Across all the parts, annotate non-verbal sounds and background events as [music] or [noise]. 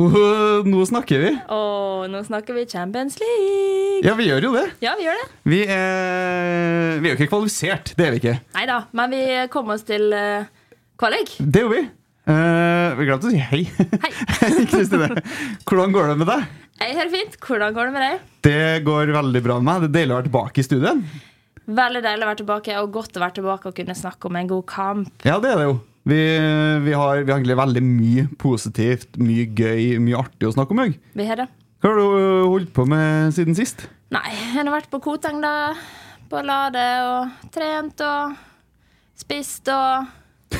Nå, nå snakker vi. Og nå snakker vi Champions League. Ja, vi gjør jo det. Ja, vi gjør det. Vi er, vi er jo ikke kvalifisert, det er vi ikke. Nei da, men vi kom oss til uh, kvalik. Det gjorde vi. Uh, vi glemte å si hei. Hei. [laughs] Kristine, hvordan går det med deg? Jeg hører fint. Hvordan går det med deg? Det går veldig bra med meg. Det er deilig å være tilbake i studien. Veldig deilig å være tilbake, og godt å være tilbake og kunne snakke om en god kamp. Ja, det er det jo. Vi, vi, har, vi har egentlig veldig mye positivt, mye gøy, mye artig å snakke om. Jeg. Vi har det. Hva har du øh, holdt på med siden sist? Nei, jeg har vært på Koteng, da. På Lade og trent og spist og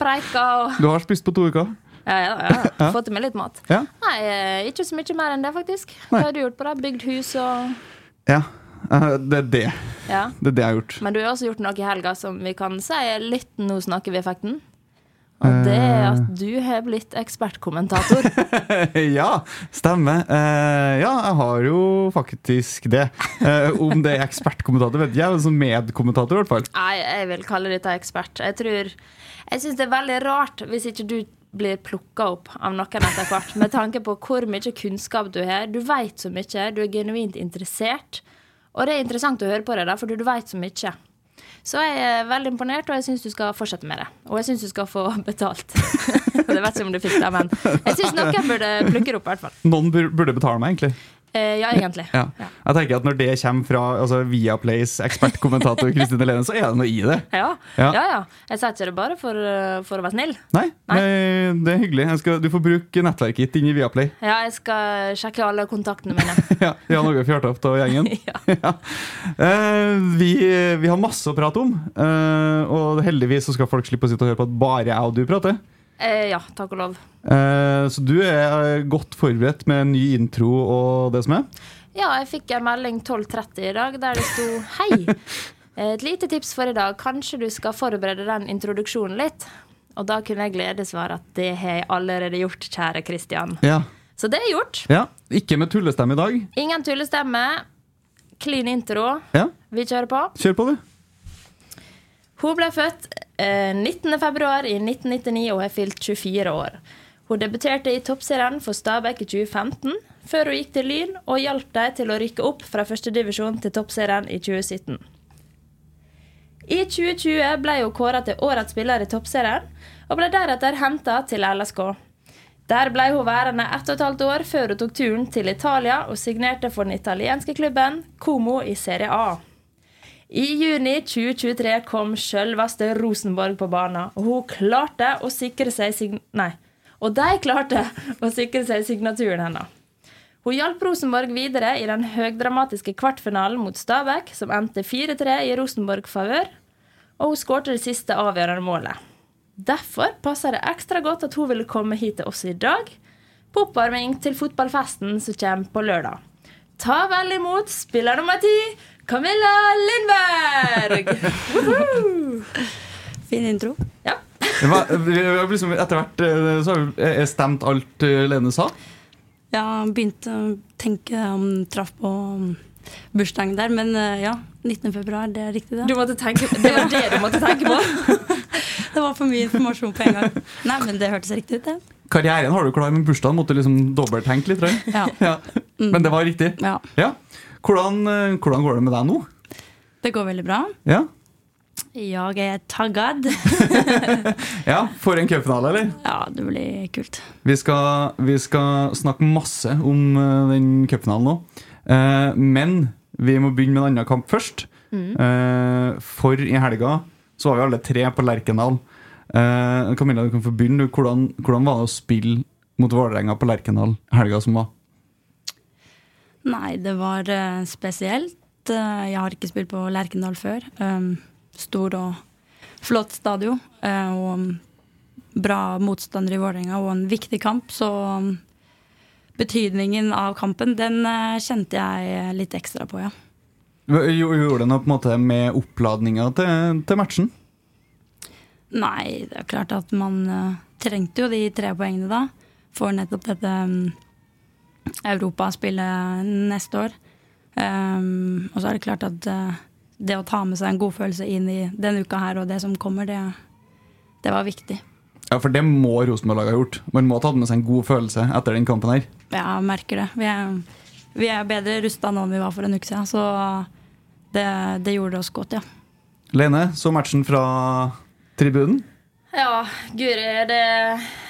preika og Du har spist på to uker. Ja, ja, ja. [laughs] Fått i meg litt mat. Ja. Nei, eh, ikke så mye mer enn det, faktisk. Nei. Hva har du gjort på det? Bygd hus og Ja, [laughs] det er det. Ja. Det er det jeg har gjort. Men du har også gjort noe i helga som vi kan si er litt Nå snakker vi-effekten. Og det er at du har blitt ekspertkommentator. [laughs] ja, stemmer. Eh, ja, jeg har jo faktisk det. Eh, om det er ekspertkommentator, vet jeg. Som medkommentator, i hvert fall. Nei, jeg vil kalle dette ekspert. Jeg tror Jeg syns det er veldig rart hvis ikke du blir plukka opp av noen etter hvert, med tanke på hvor mye kunnskap du har. Du veit så mye, du er genuint interessert. Og det er interessant å høre på deg, da, for du veit så mye. Så jeg er veldig imponert, og jeg syns du skal fortsette med det. Og jeg syns du skal få [laughs] betalt. [laughs] det vet ikke om du fikk det, men jeg syns noen burde plukke det opp, i hvert fall. Noen burde betale meg, egentlig. Eh, ja, egentlig. Ja. Jeg tenker at Når det kommer fra altså, Viaplays ekspertkommentator [laughs] Kristine Lene, så er det noe i det. Ja. Ja. ja. Jeg sier ikke det bare for, uh, for å være snill. Nei, nei, det er hyggelig. Skal, du får bruke nettverket ditt i Viaplay. Ja, jeg skal sjekke alle kontaktene mine. [laughs] ja, Jan Åge opp og gjengen. [laughs] ja. Eh, vi, vi har masse å prate om, eh, og heldigvis så skal folk slippe å sitte og høre på at bare jeg og du prater. Eh, ja, takk og lov. Eh, så du er eh, godt forberedt med en ny intro og det som er? Ja, jeg fikk en melding 12.30 i dag der det sto Hei! [laughs] Et lite tips for i dag. Kanskje du skal forberede den introduksjonen litt? Og da kunne jeg gledesvare at det har jeg allerede gjort, kjære Kristian. Ja. Så det er gjort. ja. Ikke med tullestemme i dag. Ingen tullestemme. Clean intro. Ja, Vi kjører på. Kjør på, du. Hun ble født eh, 19. februar i 1999 og har fylt 24 år. Hun debuterte i toppserien for Stabæk i 2015, før hun gikk til Lyn og hjalp dem til å rykke opp fra førstedivisjon til toppserien i 2017. I 2020 ble hun kåret til årets spiller i toppserien, og ble deretter henta til LSK. Der ble hun værende ett og et halvt år før hun tok turen til Italia og signerte for den italienske klubben Como i Serie A. I juni 2023 kom sjølveste Rosenborg på banen, og hun klarte å sikre seg sign Nei. Og de klarte å sikre seg signaturen hennes. Hun hjalp Rosenborg videre i den høgdramatiske kvartfinalen mot Stabæk, som endte 4-3 i Rosenborg favør, og hun skårte det siste avgjørende målet. Derfor passer det ekstra godt at hun ville komme hit til oss i dag, på oppvarming til fotballfesten som kommer på lørdag. Ta vel imot spiller nummer ti, Camilla Lindberg! [laughs] Fin intro. Ja. Det var, vi liksom, etter hvert eh, så har vi eh, stemt alt eh, Lene sa. Jeg begynte å tenke om traff på um, bursdagen der, men ja. 19. februar, det er riktig, det. Du måtte tenke, det var det du måtte tenke på. [laughs] Det var for mye informasjon på en gang. Nei, men det hørtes riktig ut, det. Karrieren har du klar, men bursdagen måtte du liksom dobbelttenke litt. Ja. [laughs] Ja. Men det var riktig. ja. Ja. Hvordan, eh, hvordan går det med deg nå? Det går veldig bra. Ja, Jeg er taggad. [laughs] ja For en cupfinale, eller? Ja, det blir kult. Vi skal, vi skal snakke masse om eh, den cupfinalen nå. Eh, men vi må begynne med en annen kamp først. Eh, for i helga så var vi alle tre på Lerkendal. Eh, Camilla, du kan få begynne. Hvordan, hvordan var det å spille mot Vålerenga på Lerkendal helga som var? Nei, det var uh, spesielt. Uh, jeg har ikke spilt på Lerkendal før. Um, stor og flott stadion. Uh, og um, bra motstander i Vålerenga og en viktig kamp. Så um, betydningen av kampen, den kjente jeg litt ekstra på, ja. Gjo- Gjorde det noe på en måte med oppladninga til, til matchen? Nei, det er klart at man trengte jo de tre poengene da. For nettopp dette um, europaspillet neste år. Um, og så er det klart at uh, det å ta med seg en godfølelse inn i denne uka her og det som kommer, det, det var viktig. Ja, For det må Rosenborg-laget ha gjort. Man må ha tatt med seg en god følelse etter den kampen her. Ja, Jeg merker det. Vi er, vi er bedre rusta nå enn vi var for en uke siden, så det, det gjorde oss godt, ja. Lene, så matchen fra tribunen. Ja, guri, det,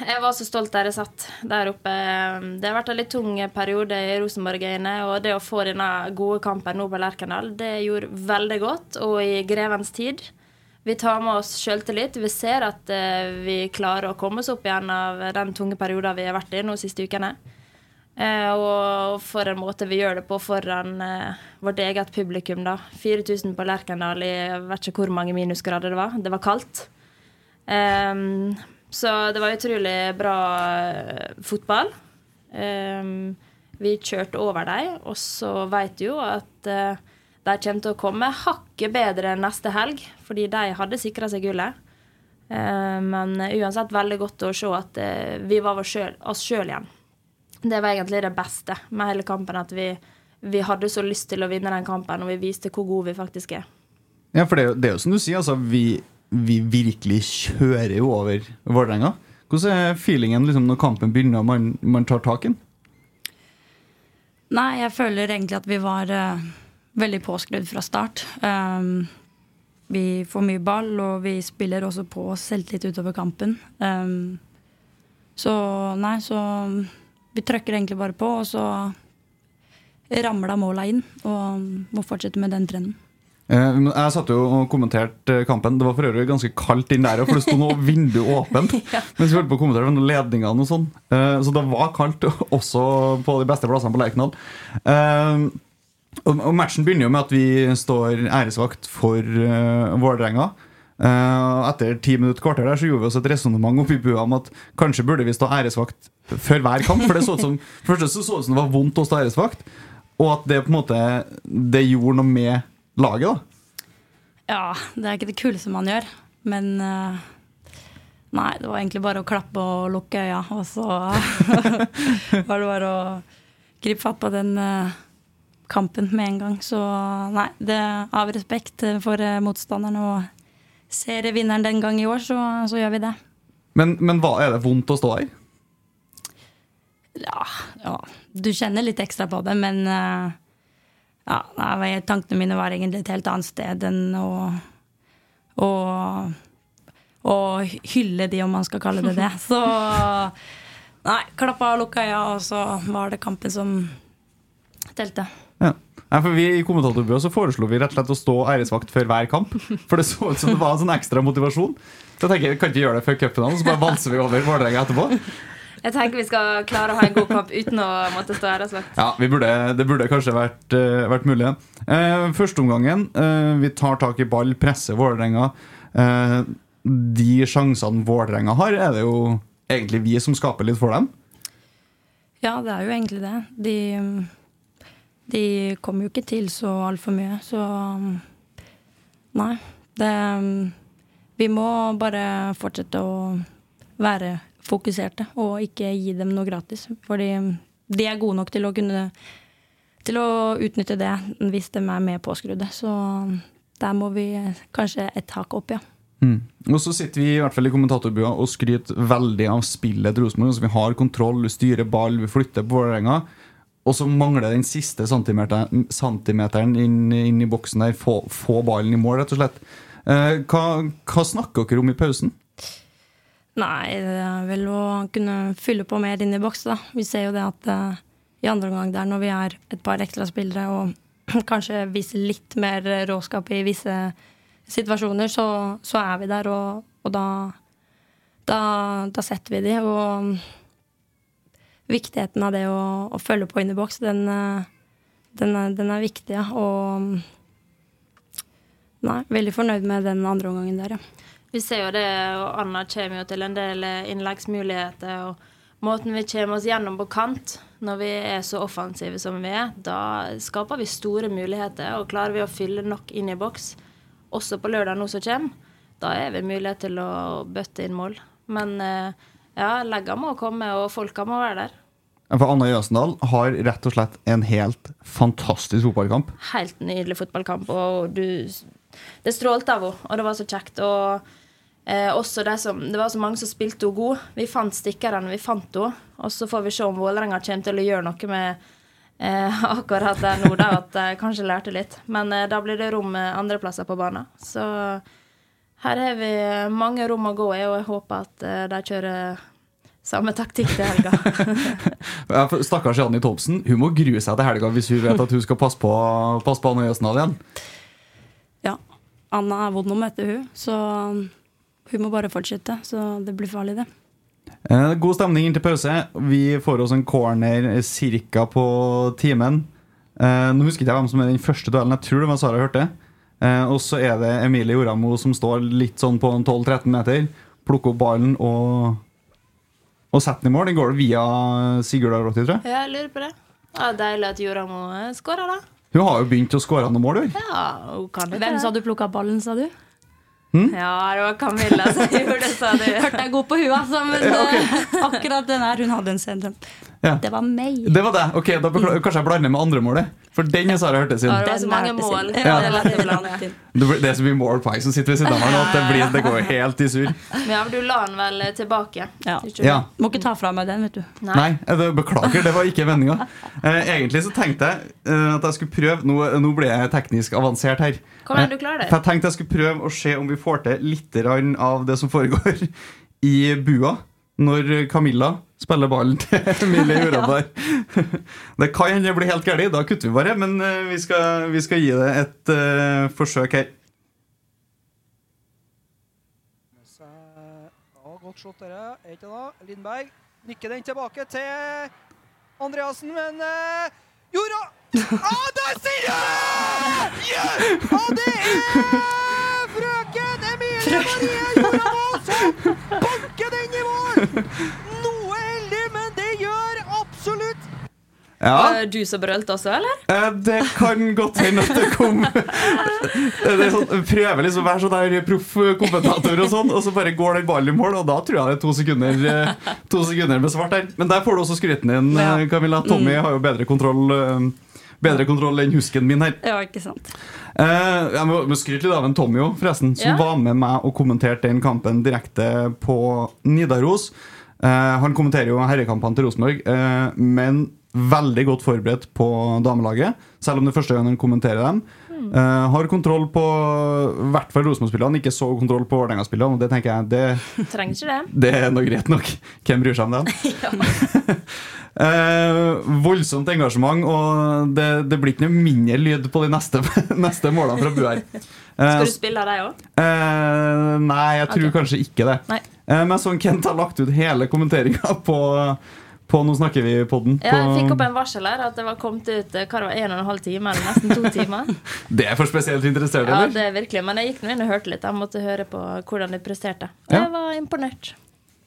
jeg var så stolt der jeg satt der oppe. Det har vært en litt tung periode i Rosenborg-øyene, og det å få denne gode kampen nå på Lerkendal, det gjorde veldig godt, og i grevens tid. Vi tar med oss sjøltillit. Vi ser at eh, vi klarer å komme oss opp igjen av den tunge perioden vi har vært i nå de siste ukene. Eh, og for en måte vi gjør det på foran eh, vårt eget publikum, da. 4000 på Lerkendal i jeg vet ikke hvor mange minusgrader det var. Det var kaldt. Ehm, så det var utrolig bra eh, fotball. Um, vi kjørte over dem, og så vet du jo at uh, de kommer til å komme hakket bedre neste helg, fordi de hadde sikra seg gullet. Uh, men uansett veldig godt å se at uh, vi var oss sjøl- igjen. Det var egentlig det beste med hele kampen, at vi, vi hadde så lyst til å vinne den kampen, og vi viste hvor gode vi faktisk er. Ja, for det, det er jo som du sier, altså, vi, vi virkelig kjører jo over Vålerenga. Hvordan er feelingen liksom, når kampen begynner og man, man tar tak i den? Nei, jeg føler egentlig at vi var uh, veldig påskrudd fra start. Um, vi får mye ball, og vi spiller også på oss selvtillit utover kampen. Um, så nei, så vi trøkker egentlig bare på, og så ramla måla inn. Og må fortsette med den trenden. Eh, Jeg satt jo og kommenterte kampen. Det var for øvrig ganske kaldt inn der, for det sto noe vindu åpent. [laughs] Mens vi holdt på å kommentere noen ledningene og sånn. Eh, Så det var kaldt [laughs] også på de beste plassene på Lerkendal. Eh, Og matchen begynner jo med at vi står æresvakt for Vålerenga. Eh, etter ti minutter kvarter der så gjorde vi oss et resonnement oppi bua om at kanskje burde vi stå æresvakt før hver kamp. For det så ut som, [laughs] så så ut som det var vondt å stå æresvakt, og at det på en måte Det gjorde noe med laget. da Ja, det er ikke det kuleste man gjør, men uh, Nei, det var egentlig bare å klappe og lukke øya, og så [laughs] var det bare å gripe fatt på den uh, kampen med en gang. Så nei, det av respekt for uh, motstanderen og serievinneren den gang i år, så, så gjør vi det. Men, men hva er det vondt å stå her? Ja, ja, du kjenner litt ekstra på det, men eh, ja, nei, tankene mine var egentlig et helt annet sted enn å, å å hylle de, om man skal kalle det det. [laughs] Så nei, klappa og lukka øya, og så var det kampen som telte. Ja. Nei, for vi I kommentatorbua så foreslo vi rett og slett å stå æresvakt før hver kamp. For det så ut som det var en sånn ekstra motivasjon. Så jeg tenker, Kan ikke gjøre det før cupfinalen, så bare valser vi over Vålerenga etterpå. Jeg tenker vi skal klare å ha en god kamp uten å måtte stå æresvakt. Ja, vi burde, Det burde kanskje vært, uh, vært mulig. Eh, Førsteomgangen. Uh, vi tar tak i ball, presser Vålerenga. Uh, de sjansene Vålerenga har, er det jo egentlig vi som skaper litt for dem. Ja, det er jo egentlig det. De, de kommer jo ikke til så altfor mye, så Nei. Det Vi må bare fortsette å være fokuserte og ikke gi dem noe gratis. Fordi de er gode nok til å kunne til å utnytte det hvis de er med påskrudde. Så der må vi kanskje et hakk opp, ja. Mm. Og så sitter vi i hvert fall i kommentatorbua og skryter veldig av spillet til Rosenborg. Altså, vi har kontroll, vi styrer ball, vi flytter på Vålerenga. Og så mangler den siste centimeteren, centimeteren inn, inn, i boksen der. Få, få, ballen i mål, rett og slett. Eh, hva, hva snakker dere om i pausen? Nei, det er vel å kunne fylle på mer inn i boks. da. Vi ser jo det at uh, i andre omgang der, når vi er et par ekstra spillere og [clears throat] kanskje viser litt mer råskap i visse situasjoner, så, så er vi der, og, og da, da, da setter vi de. Og viktigheten av det å, å følge på inn i boks, den, den, er, den er viktig, ja. Og nei, veldig fornøyd med den andre omgangen der, ja. Vi ser jo det, og Anna kommer jo til en del innleggsmuligheter. og Måten vi kommer oss gjennom på kant når vi er så offensive som vi er, da skaper vi store muligheter. Og klarer vi å fylle nok inn i boks, også på lørdag nå som kommer, da er vi mulighet til å bøtte inn mål. Men eh, ja, legga må komme, og folka må være der. For Anna Jøsendal har rett og slett en helt fantastisk fotballkamp. Helt nydelig fotballkamp. og du, Det strålte av henne, og det var så kjekt. og Eh, også de som, det var så mange som spilte henne god. Vi fant stikkerne, vi fant henne. Og så får vi se om Vålerenga kommer til å gjøre noe med eh, [laughs] akkurat der nå, da, at de kanskje lærte litt. Men eh, da blir det rom andreplasser på banen. Så her har vi mange rom å gå i, og jeg håper at eh, de kjører samme taktikk til helga. [laughs] Stakkars Janni Thomsen. Hun må grue seg til helga hvis hun vet at hun skal passe på, passe på Anna Jøsendal igjen. Ja. Anna er vond å møte, hun. Så hun må bare fortsette, så det blir farlig, det. Eh, god stemning inn til pause. Vi får oss en corner ca. på timen. Eh, nå husker ikke jeg hvem som er den første duellen. Jeg tror det var Sara hørte. Eh, og så er det Emilie Joramo som står litt sånn på 12-13 meter. Plukker opp ballen og, og setter den i mål. Den går via Sigurd Arotti, tror jeg. Ja, jeg lurer på det. Ja, deilig at Joramo skårer, da. Hun har jo begynt å skåre noen mål, hun. Ja, hun kan det. Hvem sa du plukka ballen, sa du? Hmm? Ja, det var Camilla som [laughs] gjorde det, sa du. Hørte jeg god på huet, altså, men okay. Eh, akkurat den her, hun hadde en sendrøm. Ja. Det var meg. Det var det? Ok, da Kanskje jeg blander med andre målet? For den har Sara hørt det siden. Ja, det er så mange mål. Ja. Det, det er så mye målpoeng som sitter ved siden av meg nå at det, blir, det går helt i sur. Ja, men du la den vel tilbake? Ja. ja. Må ikke ta fra meg den, vet du. Nei, Nei Beklager, det var ikke meninga. Eh, egentlig så tenkte jeg eh, at jeg skulle prøve Nå, nå ble jeg teknisk avansert her. Kom igjen, du klarer det. Jeg tenkte jeg skulle prøve å se om vi får til litt av det som foregår [laughs] i bua når Camilla spiller ballen til [laughs] Emilie Jorandar. [laughs] Det kan hende det blir helt galt, da kutter vi bare. Men eh, vi skal, vi skal gi det et uh, forsøk her. Ja, godt slått, dere. Er ikke da? Lindberg nikker den tilbake til Andreassen, men uh, Jorda ah, der sier du det! Yeah! Og det er frøken Emilie Marie Jorda som banker den i mål! Noe heldig, men det gjør absolutt ja. Var du som brølte også, eller? Eh, det kan godt hende at det kom. [laughs] det er sånn, prøver liksom å være sånn der proff kommentator, og sånn Og så bare går den ballen i mål, og da tror jeg det er to sekunder eh, To sekunder med svart der. Men der får du også skryten din. Camilla. Tommy mm. har jo bedre kontroll. Uh, Bedre kontroll enn husken min her. Ja, ikke sant eh, Jeg må, må skryte litt av en Tommy òg, forresten, som ja. var med meg og kommenterte den kampen direkte på Nidaros. Eh, han kommenterer jo herrekampene til Rosenborg, eh, men veldig godt forberedt på damelaget. Selv om det er første gang han kommenterer dem. Mm. Eh, har kontroll på i hvert fall Rosenborg-spillerne, ikke så kontroll på Vålerenga-spillerne. Det tenker jeg, det, Trenger ikke det. det er nå greit nok. Hvem bryr seg om det? [laughs] [laughs] Eh, voldsomt engasjement, og det, det blir ikke noe mindre lyd på de neste, [laughs] neste målene fra Buer. [laughs] Skal du spille av deg òg? Eh, nei, jeg tror okay. kanskje ikke det. Nei. Eh, men sånn Kent har lagt ut hele kommenteringa på, på Nå snakker vi podden. Ja, jeg fikk opp en varsel her at det var kommet ut eh, hva det var, en og en halv time, eller nesten to timer. [laughs] det er for spesielt interesserte, Ja, eller? det er virkelig, Men jeg gikk nå inn og hørte litt. Jeg måtte høre på hvordan de presterte. Og Ja. jeg var imponert.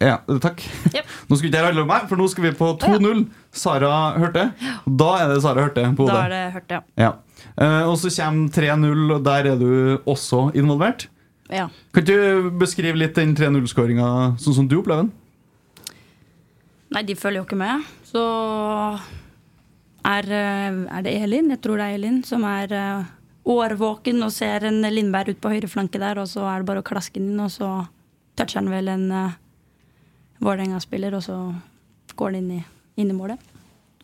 Ja, takk. Yep. [laughs] Nå skulle ikke det handle om meg, for nå skal vi på 2-0. Sara hørte. Da er det Sara hørte på Da er det Hørte, ja. Ja. Eh, og så kommer 3-0, og der er du også involvert. ja. Kan du beskrive litt den 3-0-skåringa sånn som du opplever den? Nei, de følger jo ikke med. Så er, eh, er det Elin, jeg tror det er Elin, som er eh, årvåken og ser en Lindberg ut på høyre flanke der, og så er det bare å klaske den inn, og så toucher han vel en uh, Vålerenga-spiller, og så går den inn i, inn i målet.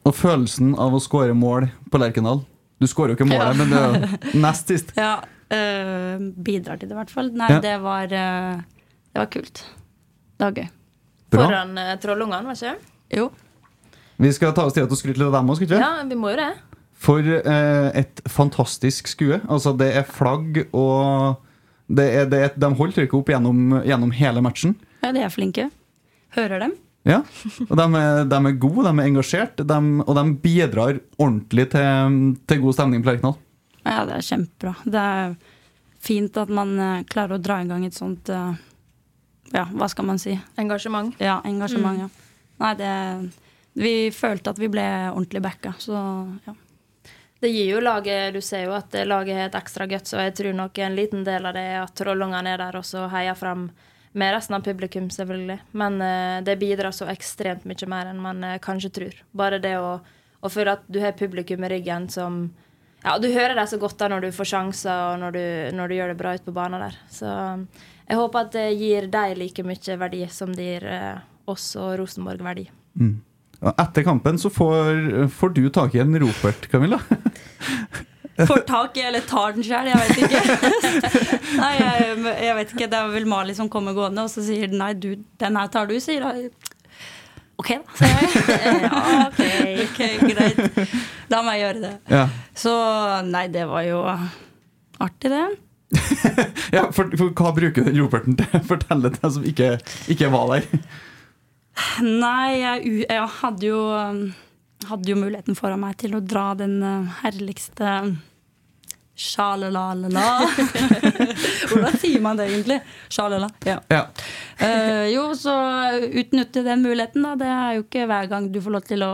Og følelsen av å skåre mål på Lerkendal. Du skårer jo ikke målet, Ja. men det er jo [laughs] nest sist. Ja, øh, bidrar til det i hvert fall. Nei, Ja. det var eh, Det var kult. Det var gøy. Bra. Foran uh, Trollungene, var ikke det? Jo. Vi skal ta oss tid til å skryte litt av dem òg, skal vi ikke? Ja, vi må jo det. For eh, et fantastisk skue. Altså, det er flagg, og det er, det er, de holder trykket opp gjennom, gjennom hele matchen. Ja, de er flinke. Hører dem. Ja, og de er, de er gode, de er engasjert, de, og de bidrar ordentlig til, til god stemning på Lerkendal. Ja, det er kjempebra. Det er fint at man eh, klarer å dra i gang et sånt eh, Ja, hva skal man si? Engasjement. Ja, engasjement, ja. Nei, det Vi følte at vi ble ordentlig backa, så ja. Det gir jo laget Du ser jo at laget har et ekstra guts, og jeg tror nok en liten del av det er at Trollungene er der og så heier fram med resten av publikum, selvfølgelig. Men uh, det bidrar så ekstremt mye mer enn man uh, kanskje tror. Bare det å, å føle at du har publikum i ryggen som Ja, du hører dem så godt da når du får sjanser, og når du, når du gjør det bra ute på banen der. Så jeg håper at det gir deg like mye verdi som det gir uh, oss og Rosenborg verdi. Mm. etter kampen så får, får du tak i en Ropert, Camilla. [laughs] Får tak i eller tar den sjøl, jeg vet ikke. [laughs] nei, jeg, jeg vet ikke. Det er vel Mali som kommer gående, og så sier den nei, du, den her tar du, sier hun. Ok, da, sier jeg. [laughs] Ja, ok, ok, greit. Da må jeg gjøre det. Ja, Så nei, det var jo artig, det. [laughs] ja for, for hva bruker den Roperten til? Fortell det til deg som ikke, ikke var der. Nei, jeg, jeg hadde jo um, hadde jo muligheten foran meg til å dra den uh, herligste Sjalalala. [laughs] Hvordan sier man det egentlig? Sjalala. Ja. Ja. Uh, jo, så utnytte den muligheten, da. Det er jo ikke hver gang du får lov til å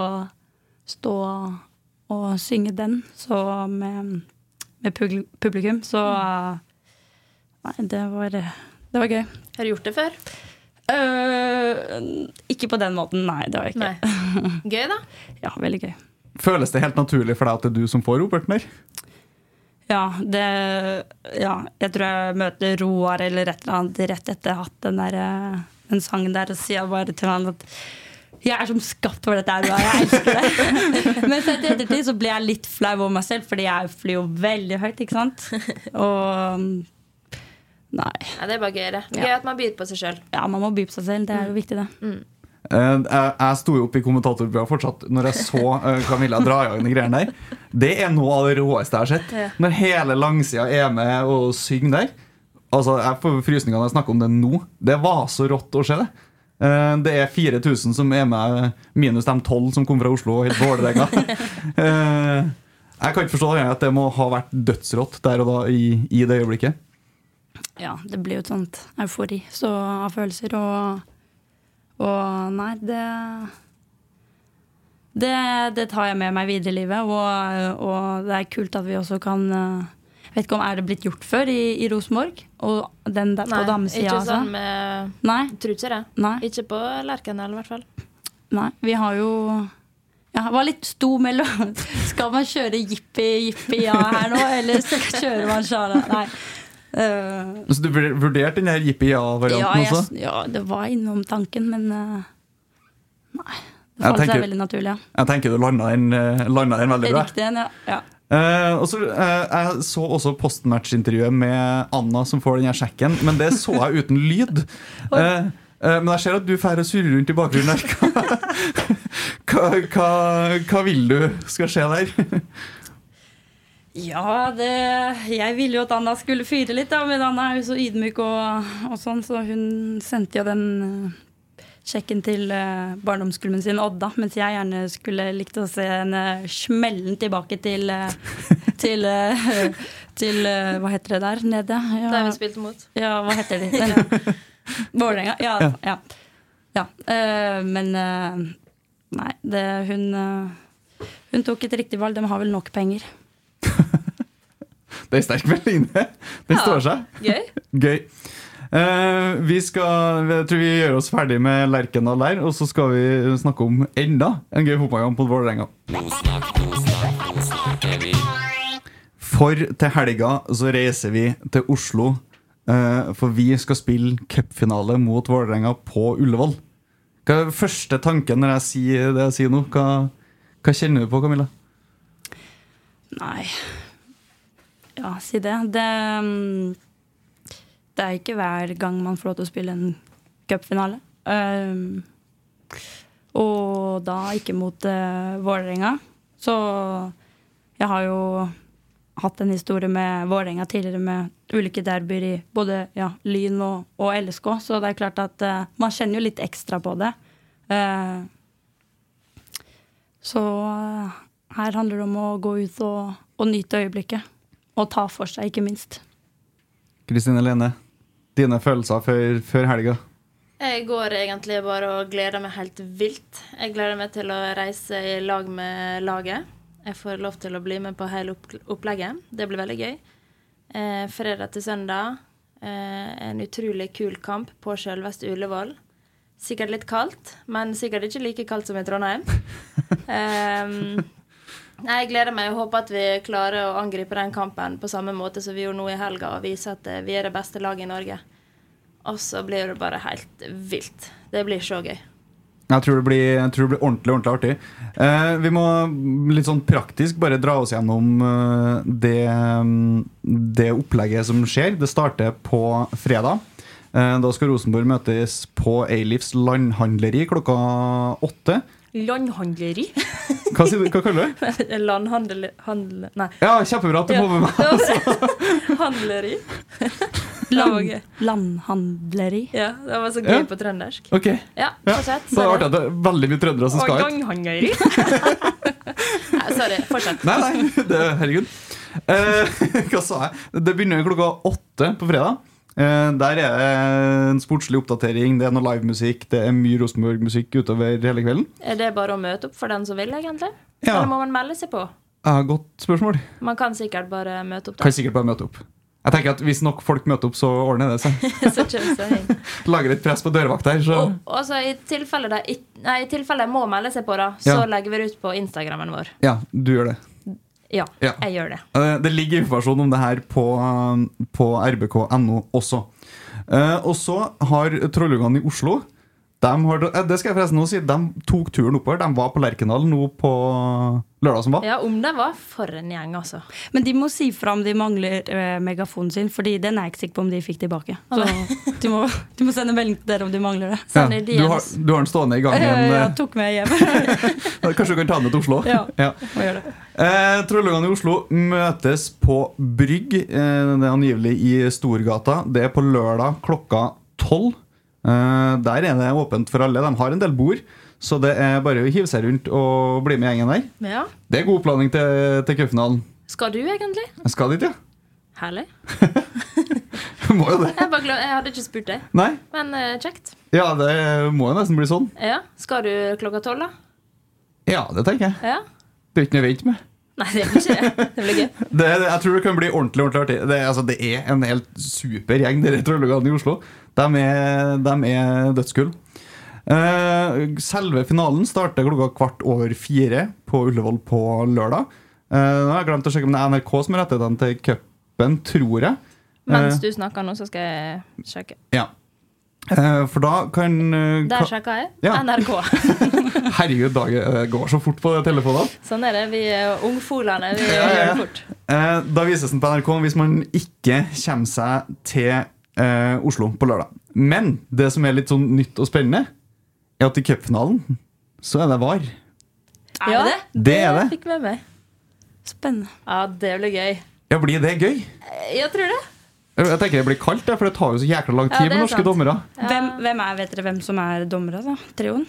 stå og synge den så med, med publikum. Så uh, Nei, det var, det var gøy. Har du gjort det før? Uh, ikke på den måten, nei. Det var jeg ikke. Nei. Gøy, da. [laughs] Ja, veldig gøy. Føles det helt naturlig for deg at det er du som får Robert der? Ja, det Ja, jeg tror jeg møter Roar eller et eller annet rett etter jeg har hatt den, der, eh, den sangen der, og sier bare til han at jeg er som skapt for dette her, Roar. Jeg elsker det. [laughs] Men så etter ettertid så blir jeg litt flau over meg selv, fordi jeg flyr jo veldig høyt, ikke sant. Og Nei. Ja, det er bare gøy, det. Gøy Ja. at man byr på seg sjøl. Ja, man må by på seg selv. Det er jo viktig, det. Eh, Jeg, jeg sto jo oppe i kommentatorbua fortsatt når jeg så eh, Camilla dra i gang de greiene der. Det er noe av det råeste jeg har sett. Ja. Når hele langsida er med og synger der. Altså, Jeg får frysninger når jeg snakker om det nå. Det var så rått å se det. Eh, Det er 4000 som er med, minus de 12 som kom fra Oslo og helt Vålerenga. [laughs] Eh, Jeg kan ikke forstå at det må ha vært dødsrått der og da i, i det øyeblikket. Ja, det blir jo et sånt eufori så, av følelser, og, og nei, det, det Det tar jeg med meg videre i livet, og, og det er kult at vi også kan eh, Jeg vet ikke om er det blitt gjort før i, i Rosenborg? Og den der på damesida, ikke altså? sånn med Nei, Tror ikke nei, Ikke på Lerkendal, i hvert fall. nei. Vi har jo ja, det var litt sto mellom [laughs] Skal man kjøre jippi, jippi ja her nå, eller kjører man sjala? Nei. Eh, Så du vurderte den her jippi-ja-varianten Ja, også? ja, det var innom tanken, men uh, Nei. Det falt tenker, seg veldig naturlig, ja. Jeg tenker du landa den, eh, den veldig bra. Riktig ja. ja. Uh, og så, eh, jeg så også postmatch-intervjuet med Anna som får den her sjekken, men det så jeg uten lyd. [laughs] Uh, men jeg ser at du får og surrer rundt i bakgrunnen her. [laughs] Hva, hva, hva vil du skal skje der? Ja, det, jeg ville jo at Anna skulle fyre litt, da, men Anna er jo så ydmyk og, og sånn, så hun sendte jo den eh, sjekken til uh, barndomsklubben sin Odda, mens jeg gjerne skulle likt å se henne smellen tilbake til eh, til, eh, til eh, Hva heter det der nede? Ja, Der vi spilte mot. ja hva heter de? Vålerenga? Ja. ja. ja. eh, men eh, nei, det, hun eh, Hun tok et riktig valg. De har vel nok penger. Det er sterk melding, det. Den står seg. Gøy. Gøy. Uh, vi skal, jeg tror vi gjør oss ferdig med Lerkendal der, og så skal vi snakke om enda en gøy fotballkamp mot Vålerenga. For til helga så reiser vi til Oslo, uh, for vi skal spille cupfinale mot Vålerenga på Ullevål. Hva er første tanken når jeg sier det jeg sier nå? Hva, hva kjenner du på, Camilla? Nei Ja, si det. Det, mm, det er ikke hver gang man får lov til å spille en cupfinale. Um, og da ikke mot uh, Vålerenga. Så jeg har jo hatt en historie med Vålerenga tidligere med ulike derbyer i både ja, Lyn og, og LSK, så det er klart at uh, man kjenner jo litt ekstra på det. Uh, så eh, her handler det om å gå ut og, og nyte øyeblikket. Og ta for seg, ikke minst. Kristine Lene, dine følelser før, før helga? Jeg går egentlig bare og gleder meg helt vilt. Jeg gleder meg til å reise i lag med laget. Jeg får lov til å bli med på hele opplegget. Det blir veldig gøy. Eh, fredag til søndag. Eh, en utrolig kul kamp på selveste Ullevål. Sikkert litt kaldt, men sikkert ikke like kaldt som i Trondheim. [laughs] Ehm, nei, jeg gleder meg og håper at vi klarer å angripe den kampen på samme måte som vi gjorde nå i helga, og vise at eh, vi er det beste laget i Norge. Og så blir det bare helt vilt. Det blir så gøy. Jeg tror det blir, tror det blir ordentlig ordentlig artig. Eh, vi må litt sånn praktisk bare dra oss gjennom eh, det, det opplegget som skjer. Det starter på fredag. Eh, da skal Rosenborg møtes på Eilifs landhandleri klokka åtte. Landhandleri? Hva, sier du, hva kaller du det? [laughs] Landhandel... Handel... Nei. Ja, kjempebra at du får med meg. Altså. [laughs] Handleri. Land. Landhandleri. Ja, det var så gøy Ja. på trøndersk. Ok, Ja, ja. Så det artig at det er veldig mye trøndere som skal ut. Landhandleri. [laughs] Nei, sorry. Fortsett. Nei, nei, det, herregud. Eh, hva sa jeg? Det begynner klokka åtte på fredag. Eh, der er det en sportslig oppdatering, det er noe livemusikk, det er mye Rosenborg-musikk utover hele kvelden. Er det bare å møte opp for den som vil, egentlig? Ja. Eller må man melde seg på? Ja, godt spørsmål. Man kan sikkert bare møte opp Da. Kan sikkert bare møte opp. Jeg tenker at Hvis nok folk møter opp, så ordner det seg. [laughs] så seg. [laughs] Lager litt press på dørvakta her, så Og, også i tilfelle de må melde seg på, da, så Ja. legger vi det ut på Instagrammen vår. ja, du gjør det. Ja, Ja. jeg gjør det. Eh, Det ligger informasjon om det her på, på rbk.no også. Eh, Og så har Trollungene i Oslo de har, eh, Det skal jeg forresten nå si De tok turen oppover. De var på Lerkendal nå på lørdag som var. Ja, om det var for en gjeng, altså. Men de må si fra om de mangler eh, megafonen sin, Fordi den er jeg ikke sikker på om de fikk tilbake. Så [laughs] du må, du må sende melding til dere om de mangler det. Ja, du, har, du har den stående i gangen. Jeg, eh, tok med hjem. [laughs] Kanskje du kan ta den med til Oslo? Ja. [laughs] Ja. Må gjøre det. Eh, Trollungene i Oslo møtes på Brygg. Eh, det er angivelig i Storgata. Det er på lørdag klokka tolv. Eh, der er det åpent for alle. De har en del bord, så det er bare å hive seg rundt og bli med gjengen der. Ja. Det er god oppladning til, til cupfinalen. Skal du egentlig? Jeg skal dit, ja. Herlig. [laughs] må jo det. Jeg, jeg hadde ikke spurt deg, Nei? men uh, kjekt. Ja, det må jo nesten bli sånn. Ja. Skal du klokka tolv, da? Ja, det tenker jeg. Ja. Det er ikke noe å vente med. Nei, det er ikke det. Det blir gøy. [laughs] Det, jeg tror det kan bli ordentlig ordentlig artig. Det, altså, det er en helt super gjeng, dere trollungene i Oslo. De er, de er dødskull. Uh, selve finalen starter klokka kvart over fire på Ullevål på lørdag. Uh, nå har jeg glemt å sjekke om det er NRK som har rettighetene til cupen, tror jeg. Mens Eh, du snakker nå, så skal jeg sjekke. ja. Uh, For da kan uh, Der ka- sjekka jeg. Ja. NRK. [laughs] Herregud, Dag, går så fort på telefonene. Sånn er det. Vi er ungfolene. Vi Ja, ja, gjør det fort. Eh, Da vises den på NRK hvis man ikke kommer seg til eh, Oslo på lørdag. Men det som er litt sånn nytt og spennende, er at i cupfinalen så er det VAR. Er det det? Det er det. fikk med meg. Spennende. Ja, det blir gøy. Ja, Blir det gøy? Jeg tror det. Jeg tenker det blir kaldt, for det tar jo så jækla lang tid ja, med norske sant. dommere. Hvem, hvem er, vet dere hvem som er dommere, da? Trioen?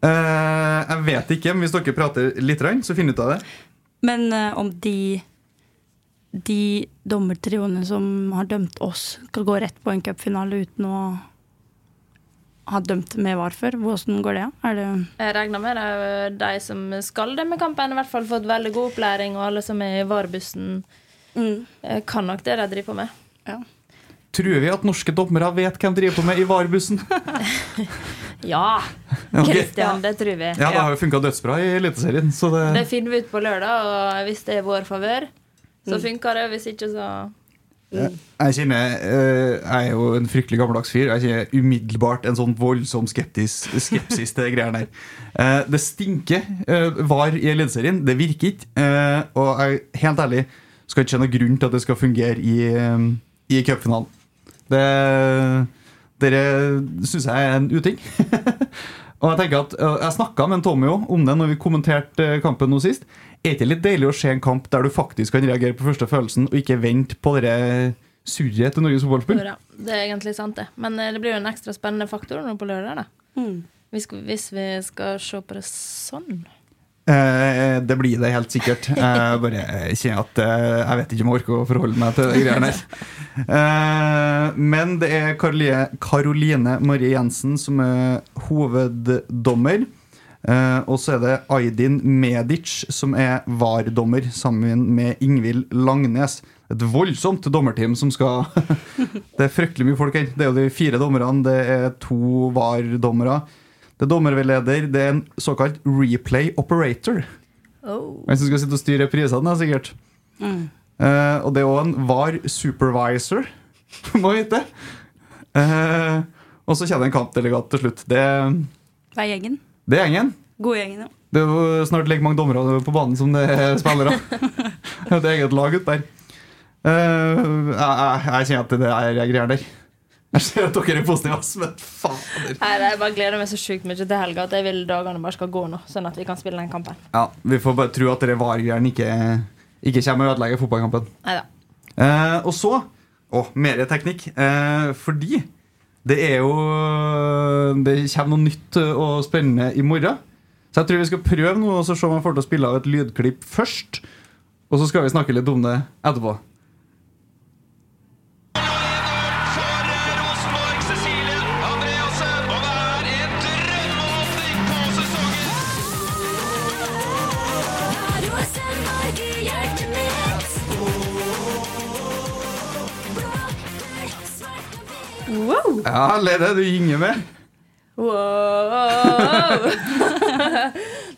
Eh, jeg vet ikke, men hvis dere prater litt, så finn ut av det. Men uh, om de de dommertrioene som har dømt oss, skal gå rett på en cupfinale uten å ha dømt med VAR før, hvordan går det? Er det Jeg regner med det er de som skal dømme kampen, i hvert fall fått veldig god opplæring, og alle som er i VAR-bussen, eh, kan nok det de driver på med. Ja. Tror vi at norske dommere vet hvem de driver på med i VAR-bussen? [laughs] Ja! Kristian, Kristian, det tror vi. Ja, det har jo funka dødsbra i Eliteserien. Det, Det finner vi ut på lørdag, og hvis det er vår favør, så funker det. Hvis ikke, så Jeg kjenner eh, Jeg er jo en fryktelig gammeldags fyr. Jeg kjenner umiddelbart en sånn voldsom skeptis, skepsis til greiene der. Eh, det stinker eh, var i Eliteserien. Det virker ikke. Eh, og jeg helt ærlig skal ikke se noen grunn til at det skal fungere i, i cupfinalen. Det Dere syns jeg er en uting. [laughs] og Jeg tenker at eh, Jeg snakka med en Tommy om det når vi kommenterte eh, kampen nå sist. Er det ikke litt deilig å se en kamp der du faktisk kan reagere på første følelsen, og ikke vente på det surret til Norges fotballspill? Det er egentlig sant, det. Men eh, det blir jo en ekstra spennende faktor nå på lørdag, da. Mm. Hvis, hvis vi skal se på det sånn. Eh, det blir det helt sikkert. Jeg bare kjenner at eh, jeg vet ikke om jeg orker å forholde meg til de greiene der. Eh, men det er Karoline Marie Jensen som er hoveddommer. Eh, og så er det Aydin Medic som er VAR-dommer, sammen med Ingvild Langnes. Et voldsomt dommerteam som skal [laughs] Det er fryktelig mye folk her. Det er jo de fire dommerne, det er to VAR-dommere. Det er dommerveileder, det er en såkalt replay operator. Oh. En som skal sitte og styre reprisene, sikkert. sikkert. Eh, og det er òg en VAR supervisor, [laughs] må vite. Eh, og så kommer det en kampdelegat til slutt. Det, det er gjengen? det er gjengen. God gjengen, ja. Det er jo snart like mange dommere på banen som det er spillere. [laughs] Det er et eget lag ute der. Eh, jeg, jeg, jeg kjenner at det er greier der. Jeg ser at dere er positive, ass, men fader. Nei, Jeg bare gleder meg så sjukt mye til helga at jeg vil dagene bare skal gå nå, sånn at vi kan spille den kampen. Ja, Vi får bare tro at det VAR-greiene ikke, ikke kommer og ødelegger fotballkampen. Neida. Eh, og så Å, mer teknikk. Eh, fordi det er jo Det kommer noe nytt og spennende i morgen. Så jeg tror vi skal prøve noe og så se om jeg får til å spille av et lydklipp først. Og så skal vi snakke litt om det etterpå. Wow! Ja, Lede, du gynger med. wow.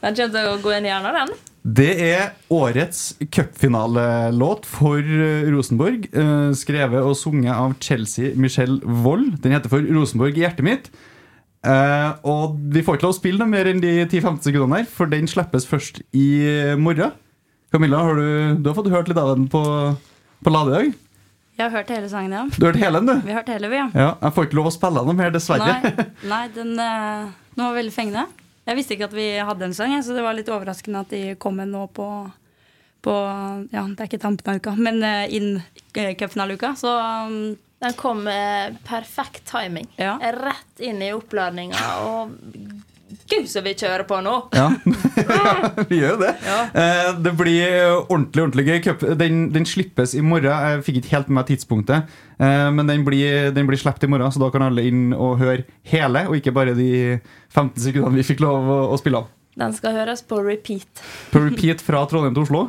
den kommer til å gå inn i hjernen, den. Det er årets cupfinalelåt for eh, Rosenborg. eh, Skrevet og sunget av Chelsea Michelle Wold. Den heter for 'Rosenborg i hjertet mitt'. Eh, og vi får ikke lov å spille noe mer enn de 10-15 sekundene her, for den slippes først i morgen. Camilla, har du, du har fått hørt litt av den på, på Lade i dag? Jeg har hørt hele sangen, ja. Du har hørt hele den, du? Vi har hørt hele, vi, ja. Ja, Jeg får ikke lov å spille den mer, dessverre. Nei, nei den, eh, den var veldig fengende. Jeg visste ikke at vi hadde en sang, så det var litt overraskende at de kom med nå på, på Ja, det er ikke tampen av uka, men eh, inn uh, cupfinaleuka. Så um, Den kom med perfekt timing. Ja. Rett inn i oppladninga. Og så vi kjører på nå! Ja, [laughs] [laughs] vi gjør jo det. Eh, det blir ordentlig ordentlig gøy. Den, den slippes i morgen. Jeg fikk ikke helt med meg tidspunktet. Eh, men den blir, den blir sluppet i morgen, så da kan alle inn og høre hele, og ikke bare de 15 sekundene vi fikk lov å, å spille av. Den skal høres på repeat. På repeat fra Trondheim til Oslo.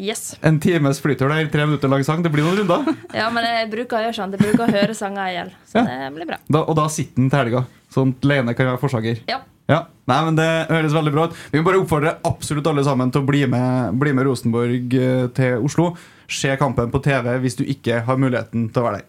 Yes. En times flytur der, tre minutter lang sang. Det blir noen runder. [laughs] Ja, men jeg bruker å gjøre sånn. Jeg bruker å høre sanger i hjel. Så Ja. det blir bra. Da, og da sitter den til helga. Sånn Lene kan være forsanger. Ja. Ja, nei, men Det høres veldig bra ut. Vi må bare oppfordre absolutt alle sammen til å bli med, bli med Rosenborg eh, til Oslo. Se kampen på TV hvis du ikke har muligheten til å være der.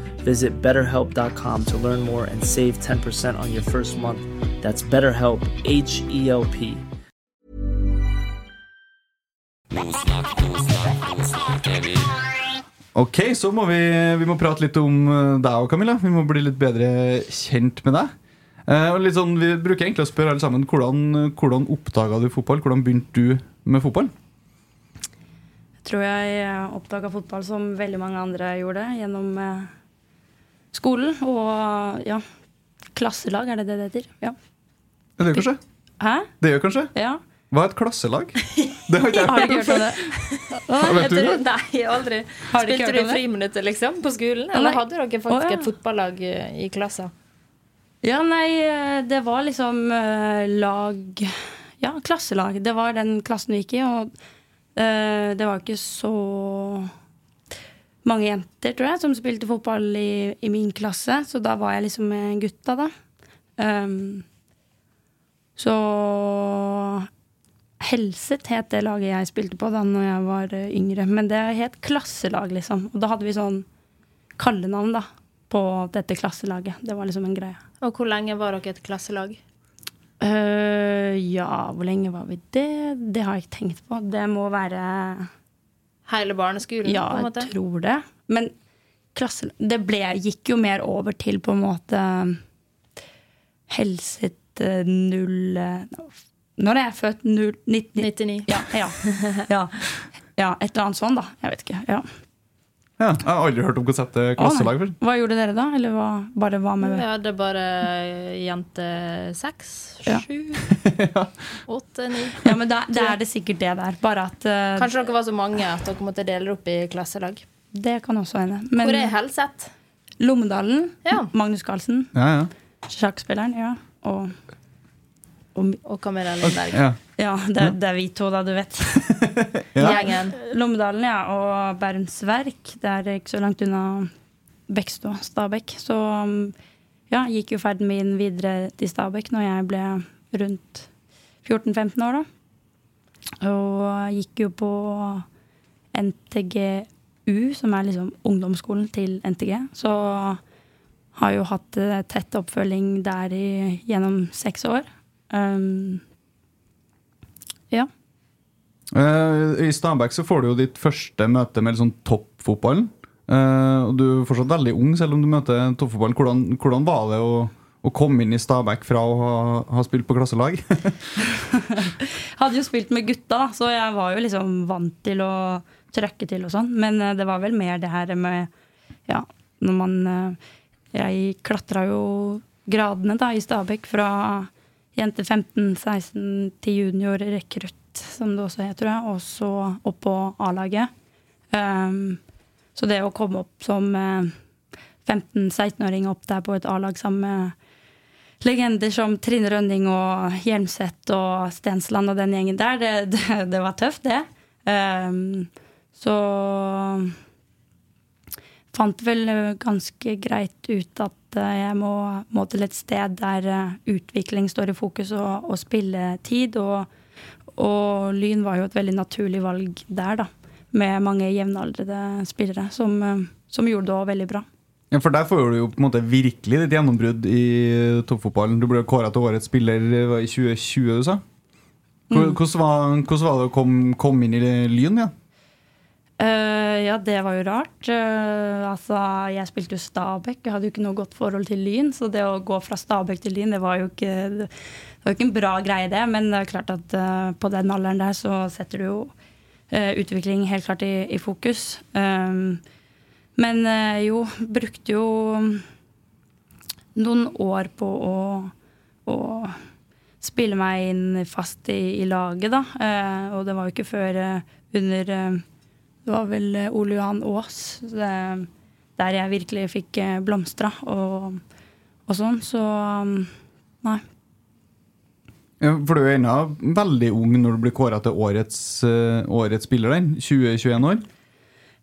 Visit betterhelp.com to learn more and save 10% on your first month. That's BetterHelp, H E L P. Ok, så må vi, vi må prate litt om eh, deg òg, Camilla. Vi må bli litt bedre kjent med deg. Eh, og litt sånn, vi bruker egentlig å spørre alle sammen hvordan, hvordan oppdaga du fotball? Hvordan begynte du med fotball? Jeg tror jeg oppdaga fotball som veldig mange andre gjorde, gjennom eh, skolen. Og ja, klasselag, er det det det heter? Ja. Det gjør kanskje? Hæ? Det gjør kanskje? Ja. Hva er et klasselag? [laughs] Det har ikke jeg Har du hørt om? Vet du det? Nei, aldri. Har du Spilte du friminuttet, liksom, på skolen? Nei. Eller hadde dere faktisk oh, ja. et fotballag eh, i klassen? Ja, nei, eh, det var liksom uh, lag Ja, klasselag. Det var den klassen vi gikk i, og uh, det var ikke så mange jenter, tror jeg, som spilte fotball i, i min klasse, så da var jeg liksom med gutta, da. Um, så Helset het det laget jeg spilte på da når jeg var eh, yngre, men det het klasselag, liksom. Og da hadde vi sånn kallenavn, da, på dette klasselaget. Det var liksom en greie. Og hvor lenge var dere et klasselag? Uh, ja, hvor lenge var vi det? Det har jeg ikke tenkt på. Det må være Hele barneskolen? Ja, på en måte? jeg tror det. Men klasse, det ble, gikk jo mer over til på en måte Helset eh, null eh, Når er jeg født? Null, 99. Ja, ja, ja. ja, et eller annet sånt, da. Jeg vet ikke. Ja. Ja, jeg har aldri hørt om konseptet klasselag før. Hva gjorde dere da? Eller hva, bare hva med Vi hadde bare jente seks, sju, [laughs] åtte, ni. Ja, men da, [laughs] da er det sikkert det der. Bare at uh, Kanskje dere var så mange at dere måtte dele opp i klasselag. Det kan også hende. Men Hvor er Helseth? Lommedalen, Ja. Magnus Carlsen, Ja, ja. sjakkspilleren, ja. Og, og Og Camilla Lindberg. ja. Ja, det, det er vi to, da, du vet. [laughs] Ja. Gjengen. Lommedalen, ja. Og Bærums Verk. Det er ikke så langt unna Bekkstad, Stabekk. Så um, ja, gikk jo ferden min videre til Stabekk når jeg ble rundt 14-15 år, da. Og gikk jo på NTGU, som er liksom ungdomsskolen til NTG. Så har jo hatt eh, tett oppfølging der i, gjennom seks år. Um, ja. Eh, I Stabæk så får du jo ditt første møte med liksom toppfotballen. Eh, og du er fortsatt veldig ung selv om du møter toppfotballen. Hvordan, hvordan var det å, å komme inn i Stabæk fra å ha, ha spilt på klasselag? [laughs] hadde jo spilt med gutta, så jeg var jo liksom vant til å trøkke til og sånn. Men eh, det var vel mer det her med Ja, når man Jeg klatra jo gradene da i Stabæk fra jente 15-16 til junior rekrutt, som det også heter, og så opp på A-laget. Um, så det å komme opp som uh, 15-16-åring opp der på et A-lag sammen med legender som Trine Rønning og Hjelmseth og Stensland og den gjengen der, det, [laughs] det, det var tøft, det. Um, så fant vel ganske greit ut at eh, jeg må, må til et sted der eh, utvikling står i fokus, og, og spilletid. Og, og, Lyn var jo et veldig naturlig valg der, da. Med mange jevnaldrende spillere som, eh, som gjorde det veldig bra. Ja, For der får du jo på en måte virkelig ditt gjennombrudd i toppfotballen. Du ble kåra til årets spiller i 2020, du sa. Hvordan, var, hvordan var det å komme, kom inn i Lyn igjen? Ja? Uh, ja, det var jo rart. Uh, altså, jeg spilte jo Stabæk, jeg hadde jo ikke noe godt forhold til Lyn. Så det å gå fra Stabæk til Lyn, det var jo ikke, det var ikke en bra greie, det. Men det er klart at uh, på den alderen der så setter du jo utvikling helt klart i, i fokus. Um, men jo, brukte jo noen år på å, å spille meg inn fast i, i laget, da. og det var jo ikke før under det var vel eh, Ole Johan Aas der jeg virkelig fikk eh, blomstra og, og sånn. Så um, nei. Ja, for du er ennå veldig ung når du blir kåra til årets, uh, årets spiller, den. 20-21 år.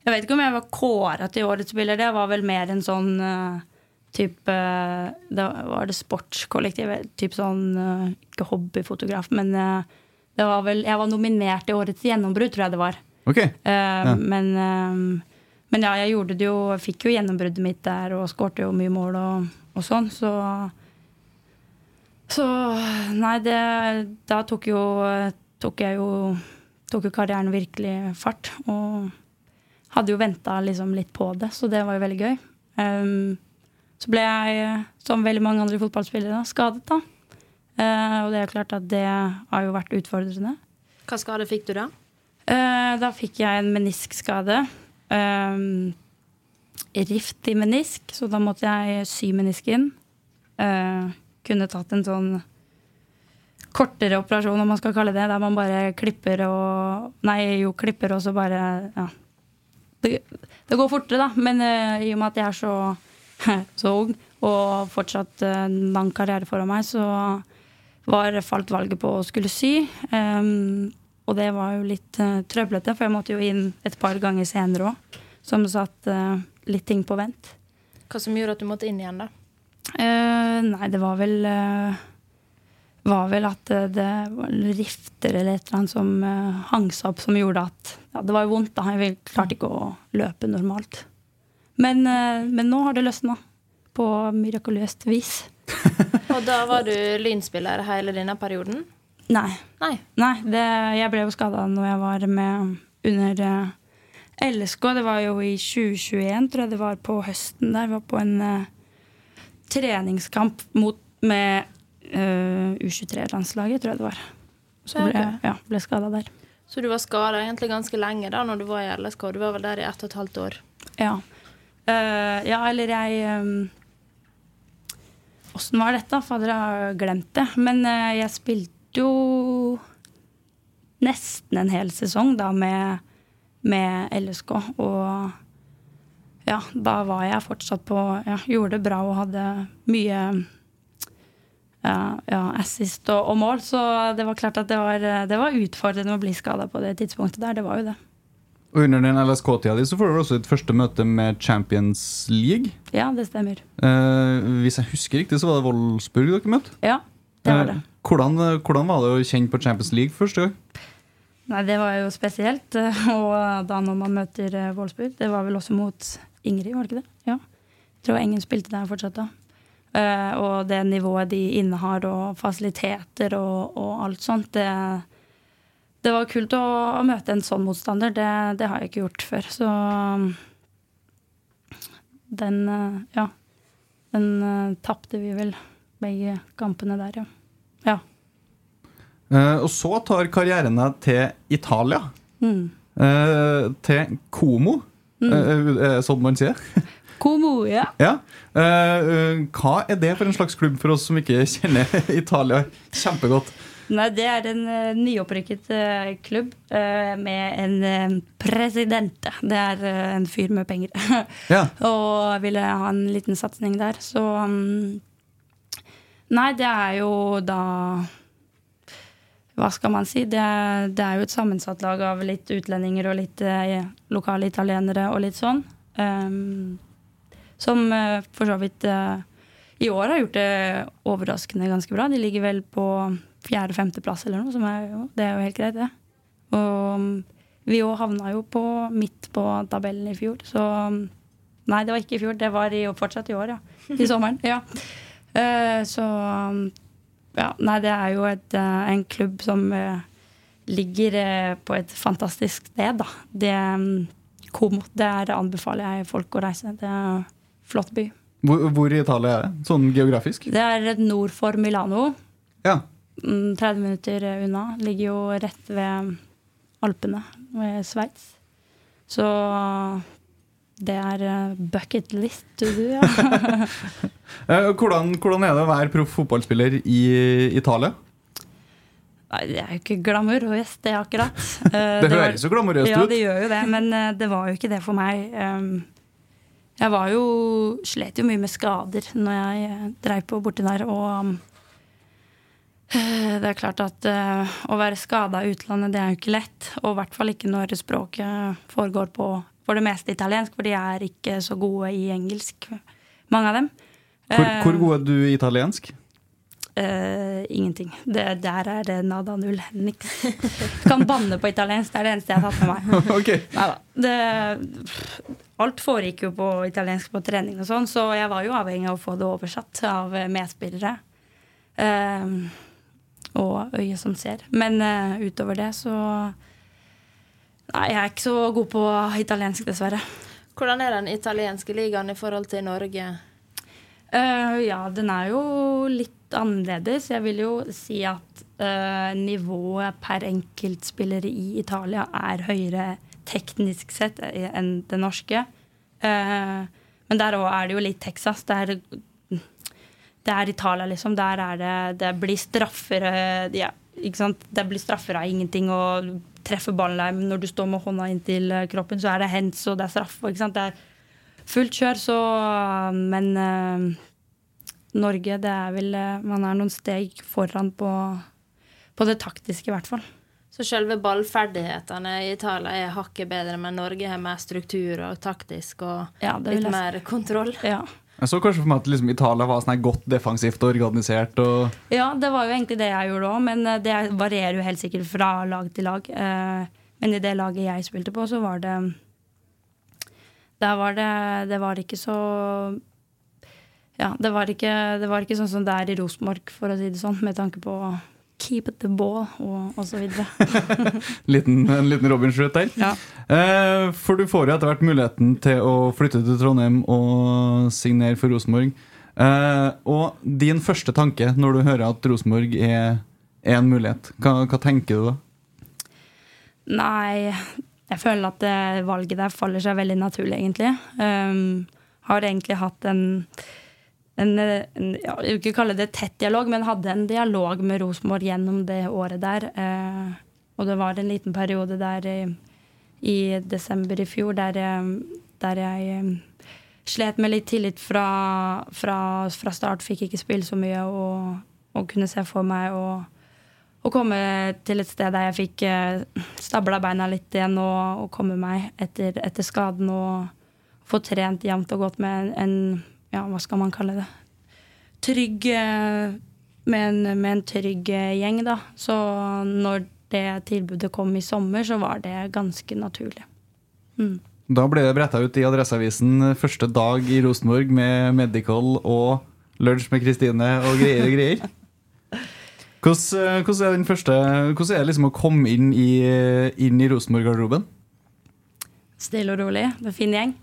Jeg vet ikke om jeg var kåra til årets spiller. Det var vel mer en sånn uh, type uh, Da var det sportskollektivet. Typ sånn Ikke hobbyfotograf, men det var vel Jeg var nominert til årets gjennombrudd, tror jeg det var. Okay. Uh, ja. men, uh, men, ja, jeg gjorde det jo Fikk jo gjennombruddet mitt der og skårte jo mye mål og, og sånn, så Så nei, det Da tok jo Tok jeg jo Tok jo karrieren virkelig fart. Og hadde jo venta liksom litt på det, så det var jo veldig gøy. Um, så ble jeg, som veldig mange andre fotballspillere, skadet, da. Uh, og det er klart at det har jo vært utfordrende. Hva skade fikk du da? Uh, da fikk jeg en meniskskade. Um, rift i menisk, så da måtte jeg sy menisken. Uh, kunne tatt en sånn kortere operasjon, om man skal kalle det, der man bare klipper og Nei, jo, klipper og så bare Ja. Det, det går fortere, da, men uh, i og med at jeg er så, [laughs] så ung og fortsatt uh, lang karriere foran meg, så var, falt valget på å skulle sy. Um, og det var jo litt uh, trøblete, for jeg måtte jo inn et par ganger senere òg. Som satt uh, litt ting på vent. Hva som gjorde at du måtte inn igjen, da? Uh, nei, det var vel var vel at det var rifter eller et eller annet som hang seg opp, som gjorde at ja, Det var jo vondt, da. Jeg klarte ikke å løpe normalt. Men, men nå har det løsna. På mirakuløst vis. [laughs] Og da var du lynspiller hele denne perioden? Nei. Nei. Nei det, jeg ble jo skada når jeg var med under uh, eh, LSK. Det var jo i 2021, tror jeg det var på høsten der. Vi var på en uh, treningskamp mot, med uh, U23-landslaget, tror jeg det var. Så ble, ja, ble skada der. Så du var skada egentlig ganske lenge da når du var i LSK? Du var vel der i ett og et halvt år? Ja. ja, eller jeg um, Åssen var dette? Fader, jeg har glemt det. Men jeg spilte jo nesten en hel sesong da med, med LSK. Og ja, da var jeg fortsatt på ja, Gjorde det bra og hadde mye ja, ja, assist og, og, mål. Så det var klart at det var, det var utfordrende å bli skada på det tidspunktet der. Det var jo det. Og Under den LSK-tida di så får du også ditt første møte med Champions League. Ja, det stemmer. Eh, hvis jeg husker riktig, så var det Wolfsburg dere møtte? Ja, det var det. Hvordan, hvordan, var det å kjenne på Champions League første gang? Nei, Det var jo spesielt. [laughs] Og da når man møter eh, Wolfsburg Det var vel også mot Ingrid, var det ikke det? Ja. Jeg tror Engen spilte der fortsatt da. Uh, og det nivået de innehar, og fasiliteter og, og alt sånt, det, det var kult å, møte en sånn motstander. Det, det, har jeg ikke gjort før. Så den uh, Ja. Den uh, tapte vi vel begge kampene der, ja. Ja. Uh, og så tar karrieren deg til Italia. Mm. Uh, til Como, mm. uh, sånn man sier. [laughs] Como, ja. Ja. Hva er det for en slags klubb for oss som ikke kjenner [laughs] Italia kjempegodt? Nei, det er en nyopprykket klubb med en uh, president. Det er en fyr med penger. [laughs] Ja. og ville ha en liten satsing der, så um, Nei, det er jo da Hva skal man si? Det, det er jo et sammensatt lag av litt utlendinger og litt eh, lokale italienere og litt sånn. Um, som uh, for så vidt uh, i år har gjort det overraskende ganske bra. De ligger vel på fjerde-femteplass eller noe, som er jo, det er jo helt greit, det. Og vi òg havna jo på midt på tabellen i fjor, så Nei, det var ikke i fjor, det var i, fortsatt i år, ja. I sommeren. ja. Eh, så um, ja, nei, det er jo et, eh, en klubb som eh, ligger på et fantastisk sted, da. Det um, det er, anbefaler jeg folk å reise. Det er en flott by. Hvor, hvor i Italia er det? Sånn geografisk? Det er nord for Milano. Ja. Mm, 30 minutter unna. Ligger jo rett ved Alpene, ved Sveits. Så det er eh, bucket list to do, ja. [laughs] Eh, hvordan, hvordan er det å være proff fotballspiller i Italia? Nei, det er jo ikke glamorøst, det akkurat. [laughs] Eh, Det høres jo glamorøst ut. ja, det gjør jo det, men det var jo ikke det for meg. Jeg var jo Slet jo mye med skader når jeg dreiv på borti der, og um, det er klart at å være skada i utlandet, det er jo ikke lett. Og i hvert fall ikke når språket foregår på for det meste italiensk, for de er ikke så gode i engelsk, mange av dem. Hvor, Eh, hvor god er du i italiensk? Uh, ingenting. Det, der er det nada null. Niks. Kan banne på italiensk, det er det eneste jeg har tatt med meg. [laughs] okay. Neida. Det, alt foregikk jo på italiensk på trening og sånn, så jeg var jo avhengig av å få det oversatt av eh, medspillere. Uh, og øyet som ser. Men uh, utover det så Nei, jeg er ikke så god på italiensk, dessverre. Hvordan er den italienske ligaen i forhold til Norge? Uh, ja, den er jo litt annerledes. Jeg vil jo si at uh, nivået per enkeltspillere i Italia er høyere teknisk sett eh, enn det norske. Uh, men der òg er det jo litt Texas. Det er, det er Italia, liksom. Der er det Det blir straffer ja? Det blir straffer av ingenting og treffer ballen. Når du står med hånda inntil eh, kroppen, så er det hands, og det er straffe. Ikke sant? Det er fullt kjør, så Men uh, Norge, det er vel eh, Man er noen steg foran på, på det taktiske, i hvert fall. Så selve ballferdighetene i Italia er hakket bedre, men Norge har mer struktur og taktisk og Ja, litt mer kontroll. Ja. Jeg så kanskje for meg at liksom Italia var sånn godt defensivt og organisert. Og ja, det var jo egentlig det jeg gjorde òg, men eh, det varierer jo helt sikkert fra lag til lag. Eh, Men i det laget jeg spilte på, så var det Der var det Det var ikke så Ja, det var ikke, det var ikke sånn som det er i Rosenborg, for å si det sånn, med tanke på keep it the ball og, osv. så videre. [laughs] liten, en liten Robin Schrutt der. Ja. Eh, for du får jo etter hvert muligheten til å flytte til Trondheim og signere for Rosenborg. Eh, og din første tanke når du hører at Rosenborg er, er en mulighet, hva, hva tenker du da? Nei, jeg føler at det valget der faller seg veldig naturlig, egentlig. Um, har egentlig hatt en, en, en ja, Jeg vil ikke kalle det tett dialog, men hadde en dialog med Rosenborg gjennom det året der. Eh, og det var en liten periode der i, i desember i fjor der jeg, der jeg eh, slet med litt tillit fra, fra, fra start. Fikk ikke spille så mye og, og kunne se for meg å komme til et sted der jeg fikk eh, stabla beina litt igjen og, og komme meg etter, etter skaden og få trent jevnt og godt med en, en Ja, hva skal man kalle det? Trygg eh, med en, med en trygg eh, gjeng, da. Så når det tilbudet kom i sommer, så var det ganske naturlig. Mm. Da ble det bretta ut i Adresseavisen første dag i Rosenborg med medical og lunsj med Kristine og greier og greier. [laughs] Hvordan, hvordan er den første Hvordan er det liksom å komme inn i, inn i Rosenborg-garderoben? Stille og rolig. Det er en fin gjeng.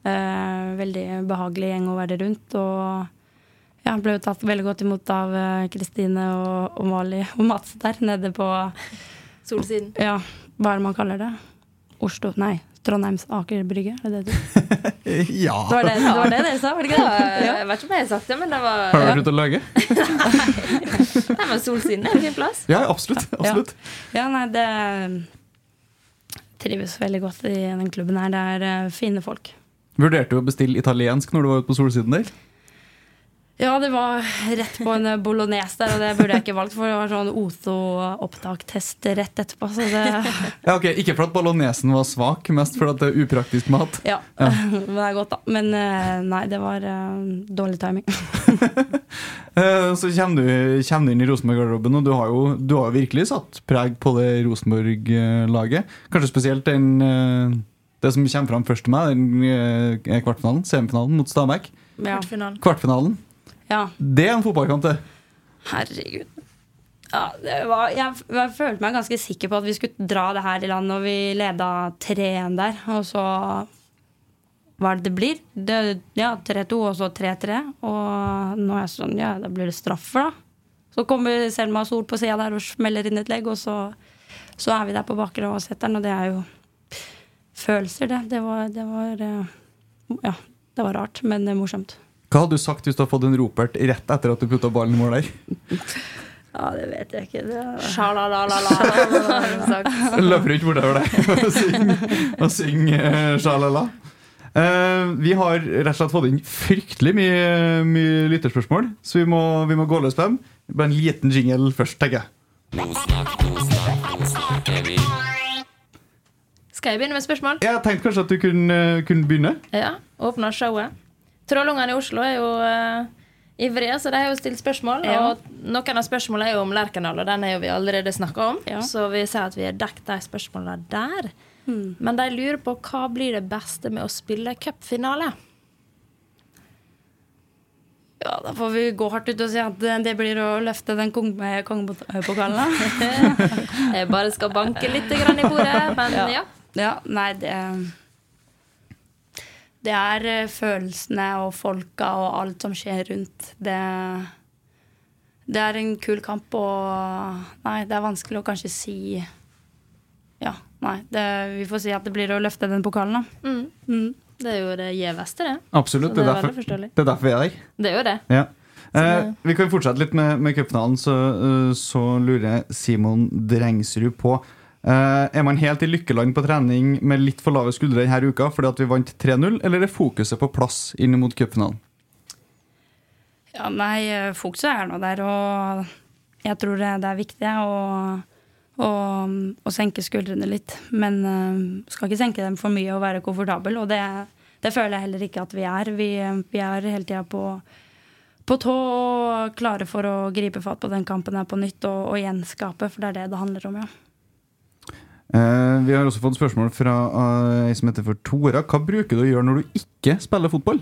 Eh, veldig behagelig gjeng å være rundt. Og ja, ble jo tatt veldig godt imot av eh, Kristine og, og Mali og Mats der nede på Solsiden. Ja, hva er det man kaller det? Oslo Nei, Trondheims Aker Brygge, er det det du [laughs] Ja. Det var det, det, var det dere sa, var det ikke det? [laughs] Ja, jeg vet ikke om jeg har sagt det, men det var, Har du vært ute og lage? [laughs] Nei, men Solsiden er en fin plass. Ja, absolutt. absolutt. Ja, nei, det trives veldig godt i den klubben her. Det er eh, fine folk. Vurderte du å bestille italiensk når du var ute på solsiden der? Ja, det var rett på en bolognese der, og det burde jeg ikke valgt, for det var sånn OTO-opptaktest rett etterpå. Så det [laughs] Ja, ok, Ikke for at bolognesen var svak, mest for at det er upraktisk mat. Ja. [laughs] Men det er godt, da. Men eh, nei, det var eh, dårlig timing. [laughs] Eh, Så kommer du, kommer du inn i Rosenborg-garderoben, og du har, jo, du har virkelig satt preg på det Rosenborg-laget. Kanskje spesielt den, det som kommer fram først til meg, eh, kvartfinalen, semifinalen mot Stabæk. Ja. Kvartfinalen. Kvartfinalen. ja. Det er en fotballkamp, det. Herregud. Ja, det var, jeg, jeg følte meg ganske sikker på at vi skulle dra det her i land, og vi leda 3-1 der. Og så Hva er det det blir? Det, ja, 3-2 og så 3-3. Og nå er jeg sånn Ja, da blir det straffer, da. Så kommer Selma Sol på sida der og smeller inn et legg, og så, så er vi der på bakre og setter den, og det er jo følelser, det. Det var, det var eh, Ja, det var rart, men det er morsomt. Hva hadde du sagt hvis du hadde fått en ropert rett etter at du putta ballen i mål der? [laughs] Ja, det vet jeg ikke. Det, Sjalalala, [laughs] de sagt. Løper ikke bortover deg [laughs] og synger syng, eh, sjalala. Uh, vi har rett og slett fått inn fryktelig mye, mye lytterspørsmål, så vi må, vi må gå løs på dem. Bare en liten jingle først, tenker jeg. Skal jeg begynne med spørsmål? Jeg tenkte kanskje at du kunne, kunne begynne. Ja, åpna showet. Trollungene i Oslo er jo uh, ivrige, så de har jo stilt spørsmål. Ja. Og noen av spørsmålene er jo om Lerkendal, og den er jo vi allerede snakka om. Ja. Så vi sier at vi har dekket de spørsmålene der. Hmm. Men de lurer på hva blir det beste med å spille cupfinale? Ja, da får vi gå hardt ut og si at det, blir å løfte den kong- kongepokalen. da. [laughs] Jeg bare skal banke litt grann i bordet, men ja. Ja. nei, det Det er eh, følelsene og folka og alt som skjer rundt. Det, det er en kul kamp, og Nei, det er vanskelig å kanskje si Ja, nei. Det, vi får si at det blir å løfte den pokalen, da. Mm. Mm. Det er jo det gjeveste, det. Absolutt. Det det er, er derfor, det er derfor vi er her. Det er jo det. Ja. Eh, vi kan fortsette litt med, med cupfinalen, så, eh, så lurer Simon Drengsrud på eh, Er man helt i lykkeland på trening med litt for lave skuldre denne uka fordi at vi vant 3-0, eller er fokuset på plass inn mot cupfinalen? Ja, nei, eh, fokuset er nå der, og jeg tror det er viktig å, å, å senke skuldrene litt. Men uh, skal ikke senke dem for mye og være komfortabel, og det, det føler jeg heller ikke at vi er. Vi, vi er hele tida på, på tå og klare for å gripe fatt på den kampen her på nytt og, og gjenskape, for det er det det handler om, ja. Eh, vi har også fått spørsmål fra ei uh, som heter for Tora. Hva bruker du å gjøre når du ikke spiller fotball?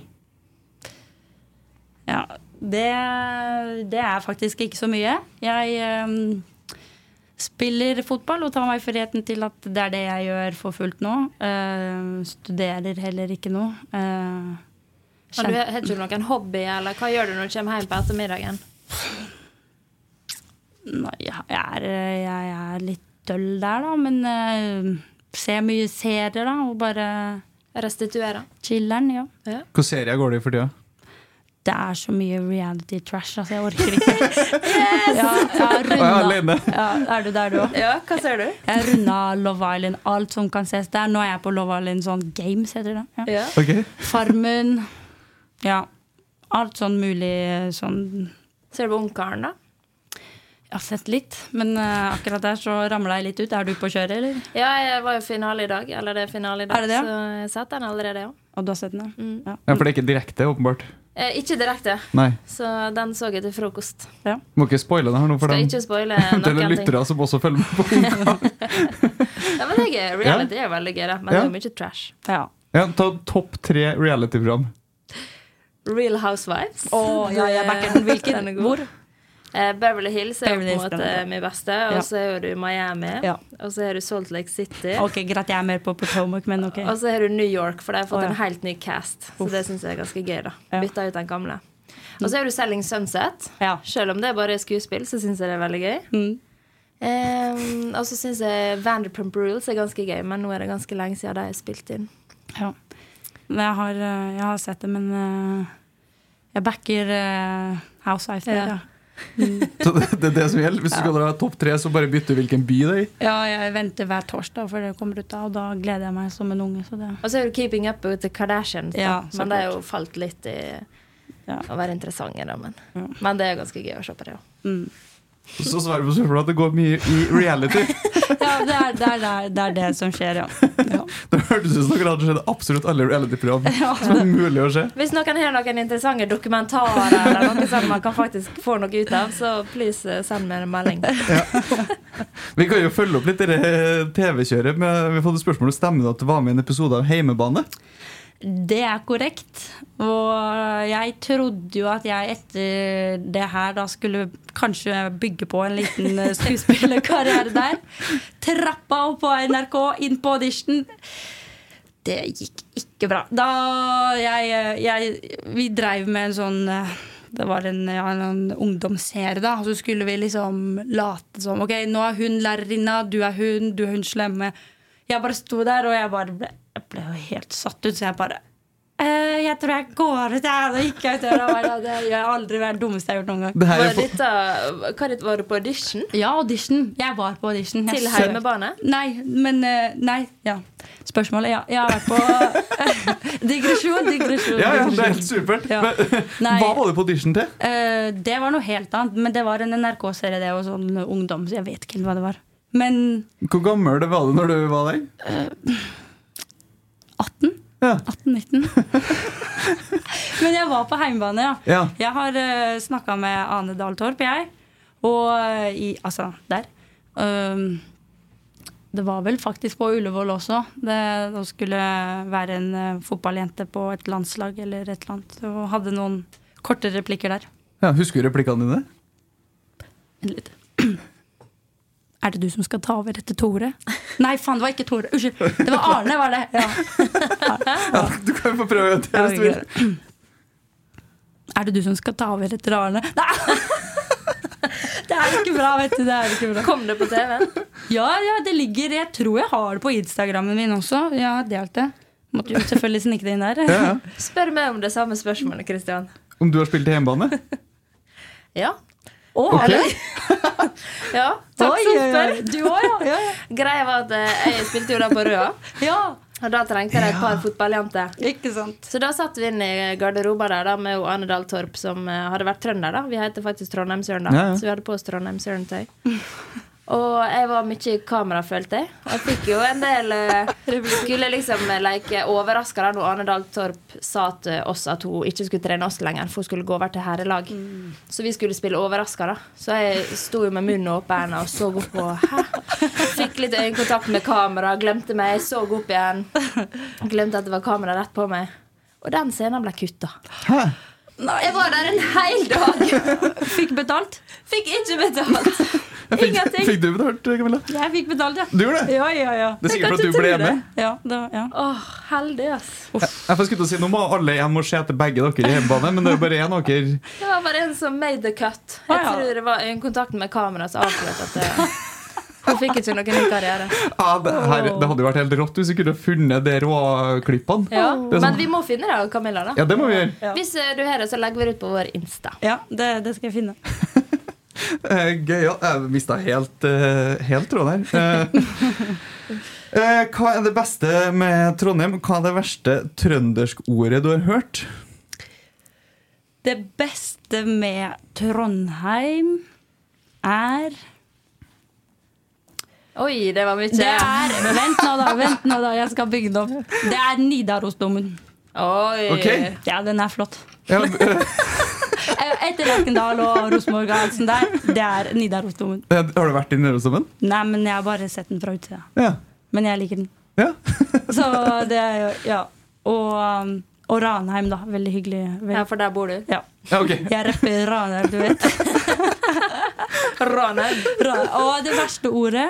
Ja, det, det er faktisk ikke så mye. Jeg um, spiller fotball og tar meg friheten til at det er det jeg gjør for fullt nå. Uh, studerer heller ikke nå. Uh, Har du har ikke du noen hobby, eller hva gjør du når du kommer hjem på ettermiddagen? Nei, jeg er, jeg er litt døll der, da, men uh, ser mye serier, da, og bare Restituere. chiller'n, ja. ja. Hvilke serier går det i for tida? Det er så mye reality trash, altså. Jeg orker ikke. [laughs] ja, jeg har runda ja, Er du der, du òg? Ja, hva ser du? Jeg runda Love Island, alt som kan ses der. Nå er jeg på Love Island sånn Games, heter det. Ja. Ja. Okay. Farmen. Ja. Alt sånn mulig sånn Ser du på Ungkaren, da? Jeg har sett litt, men eh, akkurat der så ramla jeg litt ut. Er du på kjøret, eller? Ja, jeg var jo finale i dag. Eller det er finale i dag, det det, ja? så jeg har sett den allerede, ja. Og du har sett den, ja? Mm. ja. Ja, For det er ikke direkte, åpenbart. Eh, ikke direkte, Nei. så den så jeg til frokost. Må ikke spoile det her nå for Skal ikke spoile [laughs] noen ting. Det er lyttere som også følger med på. [laughs] Ja, men det er, gøy. reality er veldig gøy, da. Men Ja. det er jo mye trash. Ja. Ja, ta topp tre reality-program. Real Housewives. Å, ja, jeg backer den. Hvilken? Den er god. Hvor? Eh, Beverly Hills er Beverly på en måte den er min beste. Og Ja. så er du Miami. Ja. Og så er du Salt Lake City. Ok, greit, jeg er mer på Potomac, men ok. Og så har du New York, for de har fått oh, ja. en helt ny cast. Så Uff. det syns jeg er ganske gøy. da Ja. Bytta ut den gamle. Og så er du Selling Sunset. Ja. Selv om det er bare skuespill, så syns jeg det er veldig gøy. Mm. Um, og så syns jeg Vanderpump Rules er ganske gøy, men nå er det ganske lenge siden de er spilt inn. Ja. Men Jeg har, eh, jeg har sett det, men eh, jeg backer uh, Housewife. Ja. [laughs] Så det, det er det som gjelder. Hvis du skal dra topp tre, så bare bytte hvilken by det er i. ja, jeg venter hver torsdag før det kommer ut, da, og da gleder jeg meg som en unge. Så det. Og så er du Keeping Up with the Kardashians. Ja, så men det er jo falt litt i Ja. å være interessante, da. Men, Ja. men det er ganske gøy å se på det. Ja. Mm. Så svarer på spørsmålet at det går mye i reality. [laughs] Ja, det er det, er, det, er, det er det som skjer, ja. ja. [laughs] Det hørtes ut som dere hadde sett absolutt alle reality-program [laughs] som er mulig å se. Hvis noen har noen interessante dokumentarer eller noe sånt man kan faktisk få noe ut av, så please eh, send meg en melding. Vi kan jo følge opp litt det TV-kjøret. med- Vi har fått et spørsmål om stemmer at det var med i en episode av Heimebane. Det er korrekt. Og jeg trodde jo at jeg etter det her da skulle kanskje bygge på en liten eh, skuespillerkarriere der. Trappa opp på NRK, inn på audition. Det gikk ikke bra. Da jeg, jeg Vi dreiv med en sånn eh, det var en, ja, en ungdomsserie, da. Så skulle vi liksom late som Ok, nå er hun lærerinna, du er hun, du er hun slemme. Jeg bare sto der, og jeg bare ble, jeg ble jo helt satt ut, så jeg bare «Eh, Jeg tror jeg går ut, jeg. Og gikk ut døra. Jeg har aldri vært dummeste jeg har gjort noen gang. Det her Var, er på, dette, hva det- var du på audition Ja, audition. Jeg var på audition. Jeg til heimebane? Nei, men eh, Nei, ja. Spørsmålet, ja. Jeg har vært på [laughs] Digresjon, digresjon. ja, ja, det er helt supert. Ja. Men, [laughs] hva var du på audition til? Uh, det var noe helt annet, men det var en NRK-serie, det, og sånn ungdom, så jeg vet ikke hva det var. Men Hvor gammel var du når du var der? 18? Ja. 18-19. [laughs] men jeg var på heimebane, ja. Ja. Jeg har uh, snakka med Ane Dahl Torp, jeg. Og eh, i Altså, der. Um, det var vel faktisk på Ullevål også. Det, det skulle være en uh, fotballjente på et landslag eller et eller annet. Og hadde noen korte replikker der. Ja, husker du replikkene dine? En litt. [clears throat] Er det du som skal ta over etter Tore? Nei, faen, det var ikke Tore. Unnskyld. Det var Arne, var det. Ja. Ja, du kan jo få prøve en til. hvis du vil. Er det du som skal ta over etter Arne? Nei! Det er ikke bra, vet du. Det er ikke bra. Kom det på TV? Ja, ja, det ligger Jeg tror jeg har det på Instagrammen min også. Jeg har delt det. Måtte jo selvfølgelig snike det inn der. Ja, ja. Spør meg om det samme spørsmålet, Kristian. Om du har spilt i hjemmebane? Ja. Å, Ok. okay. [laughs] du? ja. Takk Oi, som spør. Du òg, [laughs] ja. Greia var at eh, jeg spilte jo da på Røa, ja. og da trengte jeg et par fotballjenter. Ikke sant. Så da satt vi inn i garderoben der da med Ane Dahl Torp, som eh, hadde vært trønder. da Vi heter faktisk Trondheimsørn, da. Ja, ja. Så vi hadde på oss Trondheimsøren-tøy. [laughs] Og jeg var mye i kamera, følte jeg. Og jeg fikk jo en del eh, Skulle liksom eh, leke overraska da Ane Dahl Torp sa til oss at hun ikke skulle trene oss lenger, for hun skulle gå over til herrelag. Så vi skulle spille overraska, da. Så jeg sto jo med munnen åpen og så opp og Hæ? Fikk litt øyekontakt med kamera, glemte meg, jeg så opp igjen. Glemte at det var kamera rett på meg. Og den scenen ble kutta. Hæ? Jeg var der en hel dag. [laughs] Fikk betalt? Fikk ikke betalt. [laughs] Fikk, Ingenting. fikk du betalt, Camilla? Jeg fikk betalt, ja. Du gjorde det? Ja, ja, ja. Det er sikkert at du ble hjemme? med. ja, det, ja. Åh, heldig, ass. Jeg, jeg får skutt å si, Nå må alle hjem og se etter begge dere i hjemmebane, men det er bare én av dere. Det var bare en som made the cut. Jeg Jeg ja. tror det var en kontakt med kamera som avslørte at det, hun fikk ikke noen ny karriere. Ja, det, her, det hadde jo vært helt rått hvis vi kunne funnet de råklippene. Ja. Er Men sånn- vi må finne det, Camilla. da Ja, det må vi gjøre. Ja. Hvis eh, du har det, så legger vi det ut på vår Insta. ja det, det skal jeg finne. [laughs] Eh, Gøy, ja. Jeg mista helt, eh, helt tråden her. [laughs] Hva er det beste med Trondheim? Hva er det verste trønderskordet du har hørt? Det beste med Trondheim er Oi, det var mye. Det er Vent nå, da. vent nå da, Jeg skal bygge det opp. Det er Nidarosdomen. Oi. Okay. Ja, den er flott. Ja, [laughs] eh, Etter Lerkendal og Rosenborg og alt sånt der, det er Nidarosdomen. har du vært i Nidarosdomen? Nei, men jeg har bare sett den fra utsida. Ja. Men jeg liker den. ja. [laughs] Så det er jo Ja. Og, um, og Ranheim, da. Veldig hyggelig. Veldig, Ja, for der bor du. ja. ja okay. Jeg rapper Ranheim, du vet. [laughs] Ranheim. Ranheim. Og det verste ordet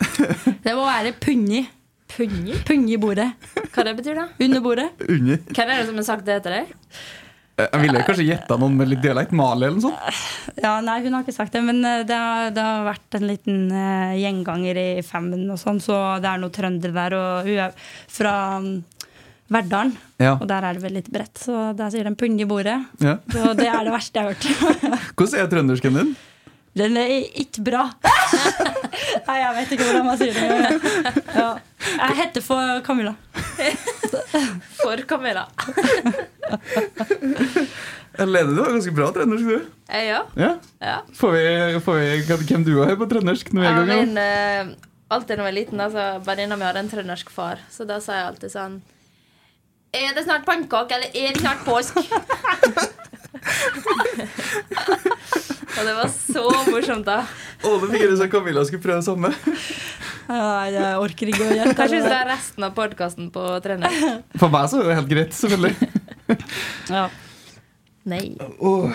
Det må være punni. Punni? Punni i bordet. Hva det betyr da? Under bordet. Under. Hvem er det som har sagt det til deg? Jeg ville kanskje gjetta noen med litt dialekt. Mali eller noe sånt. Ja, nei, hun har ikke sagt det, men eh, det har, det har vært en liten eh, gjenganger i femmen og sånn, så det er noe trønder der, og hun er fra um, Verdalen, Ja. og der er det vel litt bredt, så der sier de pund i bordet. Ja. Så det er det verste jeg har hørt. [laughs] Hvordan er trøndersken din? Den er ikke bra. [laughs] Nei, jeg vet ikke hvordan man sier det. Ja. Jeg heter for Camilla. [laughs] For Camilla. [laughs] Lene, du har ganske bra trøndersk, du. Eh, Ja. Ja. ja. Får vi, får vi hvem du er på trøndersk er i Ja, gang? ja? min, eh, alltid når jeg var liten, altså, venninna mi hadde en trøndersk far, så da sa jeg alltid sånn Er det snart pannekake, eller er det snart påsk? Og det var så morsomt, da. Alle lyst at Camilla skulle prøve det samme. Nei, jeg orker ikke å gjette. Kanskje hvis det er resten av podkasten på trener? For meg så er det helt greit, selvfølgelig. Ja. Nei. Oh.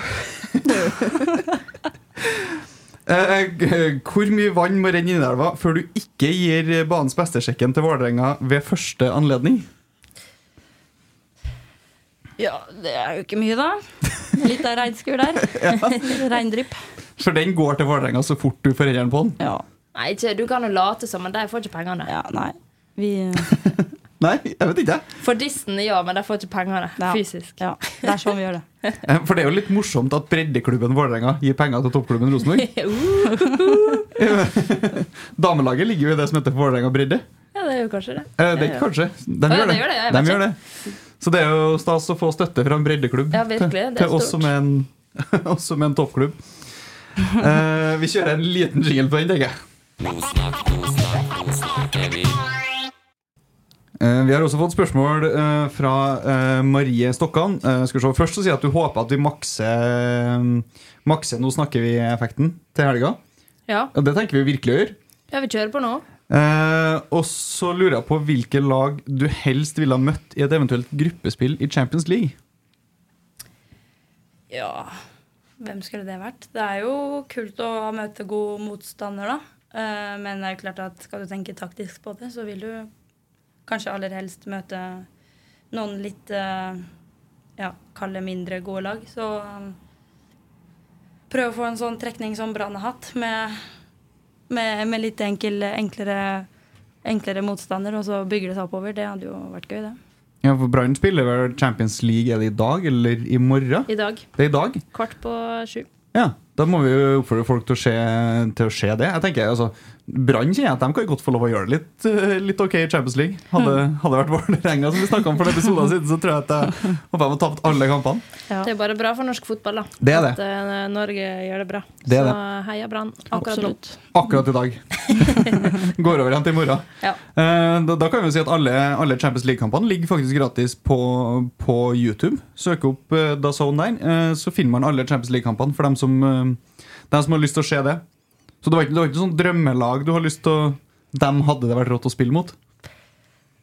eh, hvor mye vann må renne inn i elva før du ikke gir banens beste-sjekken til Vålerenga ved første anledning? Ja, det er jo ikke mye, da. Litt av regnskur der. [laughs] Reindrypp. For den går til Vålerenga så fort du får hendene på den. Ja. Nei, ikke, du kan jo late som, men de får ikke pengene. ja, nei. Vi [laughs] Nei, jeg vet ikke. For dissen, ja, men de får ikke pengene. Ja. Fysisk. Ja, det er sånn vi gjør det. [laughs] Eh, For det er jo litt morsomt at breddeklubben Vålerenga gir penger til toppklubben Rosenborg. Damelaget ligger jo i det som heter Vålerenga bredde. Ja, det er jo kanskje det. Eh, Det er ikke kanskje. De gjør det gjør De gjør det. Så det er jo stas å få støtte fra en breddeklubb Ja, virkelig, til, [laughs] oss som er en, en toppklubb. Uh, vi kjører en liten jingle på den, tenker jeg. Uh, vi har også fått spørsmål uh, fra Marie Stokkan. Skal vi se. Først så sier jeg at du håper at vi makser, makser Nå snakker vi-effekten til helga. Ja. Og det tenker vi virkelig å gjøre. ja, vi kjører på nå. Eh, og så lurer jeg på hvilke lag du helst ville ha møtt i et eventuelt gruppespill i Champions League. Ja, hvem skulle det vært? Det er jo kult å møte god motstander, da. Eh, Men det er jo klart at skal du tenke taktisk på det, så vil du kanskje aller helst møte noen litt eh, ja, kalle mindre gode lag. Så um, prøv å få en sånn trekning som Brann har hatt, med, med, med litt enkel, enklere, enklere motstander, og så bygger det seg oppover. Det hadde jo vært gøy, det. Ja, for Brann spiller vel Champions League er det i dag eller i morgen? I dag. Det er i dag? Kvart på sju. Ja, Da må vi jo oppfordre folk til å se, til å se det. Jeg tenker, altså, Brann kjenner jeg at de kan godt få lov å gjøre det litt, eh, litt ok i Champions League. Hadde, hadde det vært Vålerenga, som vi snakka om for noen episoder siden, så tror jeg at jeg håper de har tapt alle kampene. Det er bare bra for norsk fotball, da. Det er det. At uh, Norge gjør det bra. Det er så det. heia Brann akkurat nå. Akkurat i dag. [laughs] Går over igjen til i morgen. Ja. Uh, Da, da kan vi jo si at alle, alle Champions League-kampene ligger faktisk gratis på, på YouTube. Søk opp uh, DAZN der, uh, så finner man alle Champions League-kampene for dem som, dem som har lyst til å se det. Så det var ikke, det var ikke sånn drømmelag du har lyst til å Dem hadde det vært rått å spille mot?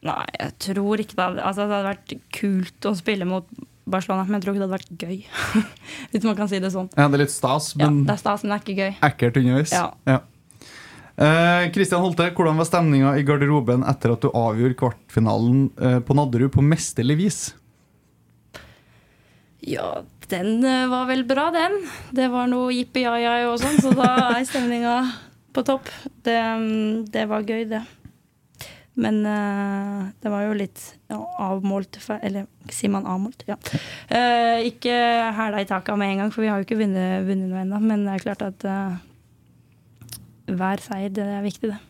Nei, jeg tror ikke det altså, det hadde vært kult å spille mot Barcelona, men jeg tror ikke det hadde vært gøy. [laughs] Hvis man kan si det sånn. Ja, det er litt stas, Ja, men det er stas, men det er ikke gøy. ekkelt underveis. Ja. Eh, Kristian Holte, hvordan var stemninga i garderoben etter at du avgjorde kvartfinalen eh, på Nadderud på mesterlig vis? Ja, den eh, var vel bra, den. Det var noe jippi-jai-jai og sånn, så da er stemninga på topp. Det, mm, det var gøy, det. Men uh, det var jo litt ja, avmålt Eller sier man avmålt? Ja. Uh, ikke hæla i taket med en gang, for vi har jo ikke vunnet, vunnet noe ennå. Men det er klart at uh, hver seier, det er viktig, det.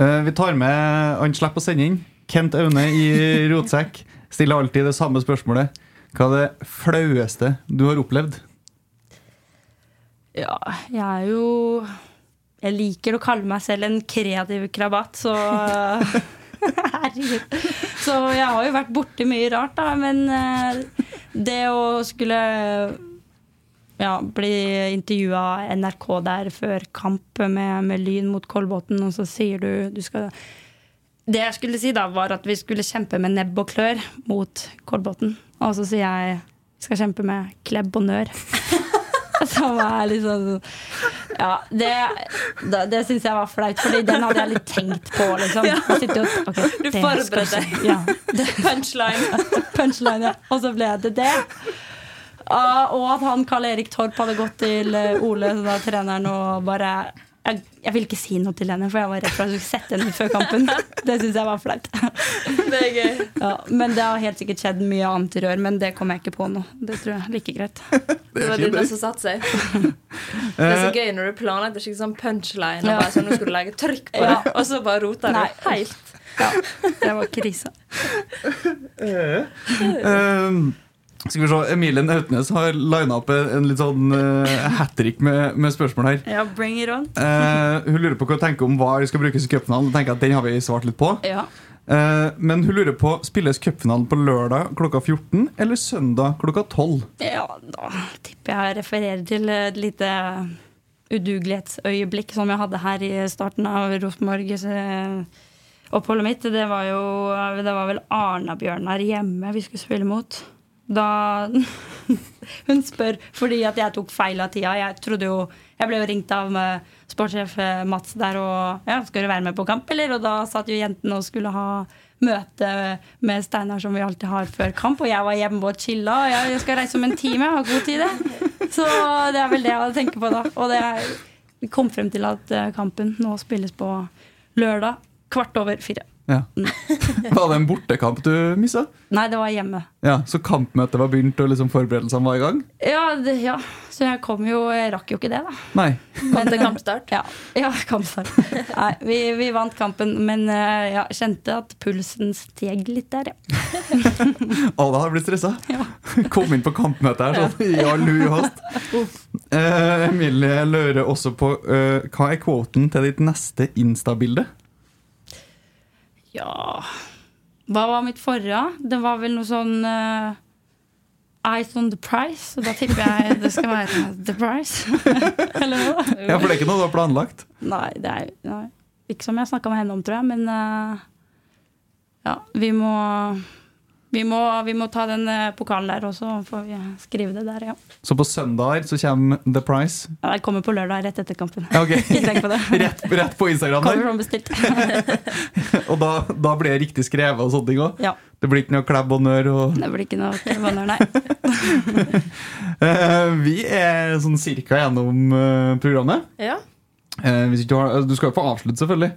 Vi tar med Han slipper å sende inn. Kent Aune i Rotsekk stiller alltid det samme spørsmålet. Hva er det flaueste du har opplevd? Ja, jeg er jo Jeg liker å kalle meg selv en kreativ krabat, så [laughs] Herregud. Så jeg har jo vært borti mye rart, da, men eh, det å skulle ja, bli intervjua NRK der før kamp med, med Lyn mot Kolbotn, og så sier du du skal Det jeg skulle si da, var at vi skulle kjempe med nebb og klør mot Kolbotn. Og så sier jeg skal kjempe med klebb og nør. [laughs] Som er litt sånn Ja, det, det, det syns jeg var flaut, Fordi den hadde jeg litt tenkt på. Liksom. Ja. Og- okay, Du forberedte deg. Ja, [laughs] Punchline. [laughs] punchline, ja. Og så ble det det. Ah, og at han Karl Erik Torp hadde gått til eh, Ole, så da treneren, og bare jeg, jeg ville ikke si noe til henne, for jeg var redd for at hun skulle sette henne ut før kampen. [laughs] Det syns jeg var flaut. Det er gøy. Ja, men det har helt sikkert skjedd mye annet i rør, men det kommer jeg ikke på nå. Det tror jeg er like greit. [laughs] Det var dine som satte seg. [laughs] Det er så gøy når du planlegger skikkelig sånn punchline, og bare sånn, nå skal du legge trykk på det, og så bare roter du Nei. helt. Ja, det var krise. Ehm, skal vi se, Emilie Nautnes har lina opp en, litt sånn uh, hat trick med, med spørsmål her. Ja, bring it on. uh, hun lurer på hva hun tenker om hva skal brukes i cupfinalen. Tenker at Den har vi svart litt på. Ja. Uh, men hun lurer på spilles cupfinalen på lørdag klokka 14 eller søndag klokka 12. ja, da tipper jeg refererer til et lite udugelighetsøyeblikk som jeg hadde her i starten av Rosenborgs oppholdet mitt. Det var jo Det var vel Arna-Bjørnar hjemme vi skulle spille mot. Da [laughs] Hun spør fordi at jeg tok feil av tida. Jeg trodde jo Jeg ble jo ringt av eh, sportssjef eh, Mats der og Ja, skal være med på kamp, eller? Og da satt jo jentene og skulle ha møte med Steinar som vi alltid har før kamp, og jeg var hjemme og chilla. og Jeg jeg skal reise om en time, jeg har god tid, det. Så det er vel det jeg tenker på da. Og det er, vi kom frem til at eh, kampen nå spilles på lørdag kvart over fire. Ja. [laughs] Var det en bortekamp du missa? Nei, det var hjemme. Ja, så kampmøtet var begynt, og liksom forberedelsene var i gang? Ja, det, ja. så jeg kom jo Jeg rakk jo ikke det, da. Nei. [laughs] Kom til kampstart. Ja, ja kampstart. Nei, vi, vi vant kampen, men eh, jeg kjente at pulsen steg litt der, ja. [laughs] Alle har blitt stressa. Ja. Kom inn på kampmøtet her sånn i all hui og hast. Eh, Emilie lurer også på eh, hva er kvoten til ditt neste Insta-bilde? Ja Hva var mitt forrige? Det var vel noe sånn uh, Eyes on the price. Og da tipper jeg det skal være the price. [laughs] Eller hva? Ja, For det er ikke noe du har planlagt? Nei, det er nei. ikke som jeg snakka med henne om, tror jeg. Men uh, ja, vi må vi må, vi må ta den eh, pokalen der, og så får vi skrive det der, ja. Så på søndager så kommer The Price? Ja, Jeg kommer på lørdag rett etter kampen. Okay. [laughs] Ikke tenk på det. [laughs] Rett, rett på Instagram Kommer der? som bestilt. [laughs] Og da, da blir det riktig skrevet og sånne ting òg? Ja. Det blir ikke noe klebb og nør? Og Det blir ikke noe klebb og nør, nei. Eh, vi er sånn cirka gjennom eh, programmet. Ja. Eh, hvis ikke du, har, du skal jo få avslutte, selvfølgelig.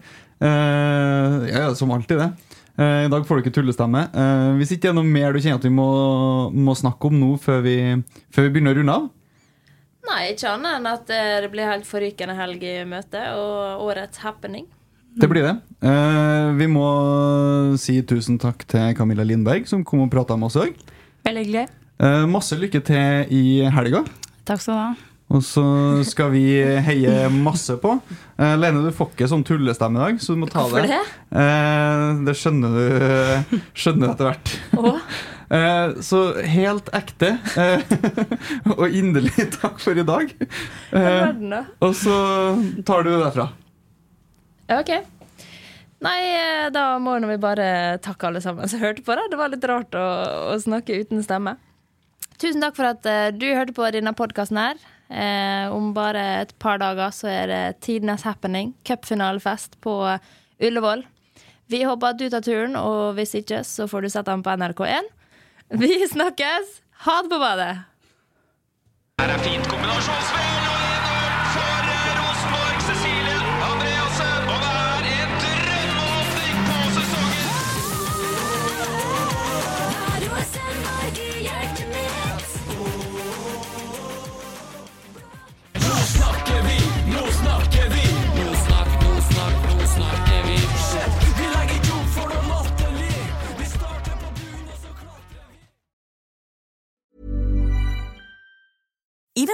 Eh, ja, ja, som alltid, det. Eh, I dag får du ikke tullestemme. Eh, hvis ikke det er noe mer du kjenner at vi må, må snakke om nå før vi, før vi begynner å runde av? Nei, ikke annet enn at eh, det blir helt forrykende helg i møte, og årets happening. Det blir det. Eh, vi må si tusen takk til Camilla Lindberg, som kom og prata med oss i dag. Veldig hyggelig. Eh, masse lykke til i helga. Takk skal du ha. Og så skal vi heie masse på. Uh, Lene, du får ikke sånn tullestemme i dag, så du må ta Hvorfor det. det? uh, det skjønner du skjønner etter hvert. Oh. Så helt ekte [laughs] og inderlig takk for i dag. Og så tar du det derfra. OK. Nei, da må vi bare takke alle sammen som hørte på. det Det var litt rart å, å snakke uten stemme. Tusen takk for at du hørte på denne podkasten her. Eh, om bare et par dager så er det tidenes happening. Cupfinalefest på Ullevål. Vi håper at du tar turen, og hvis ikke, så får du sett den på NRK1. Vi snakkes! Ha det på badet! Her er fint kombinasjonsspill,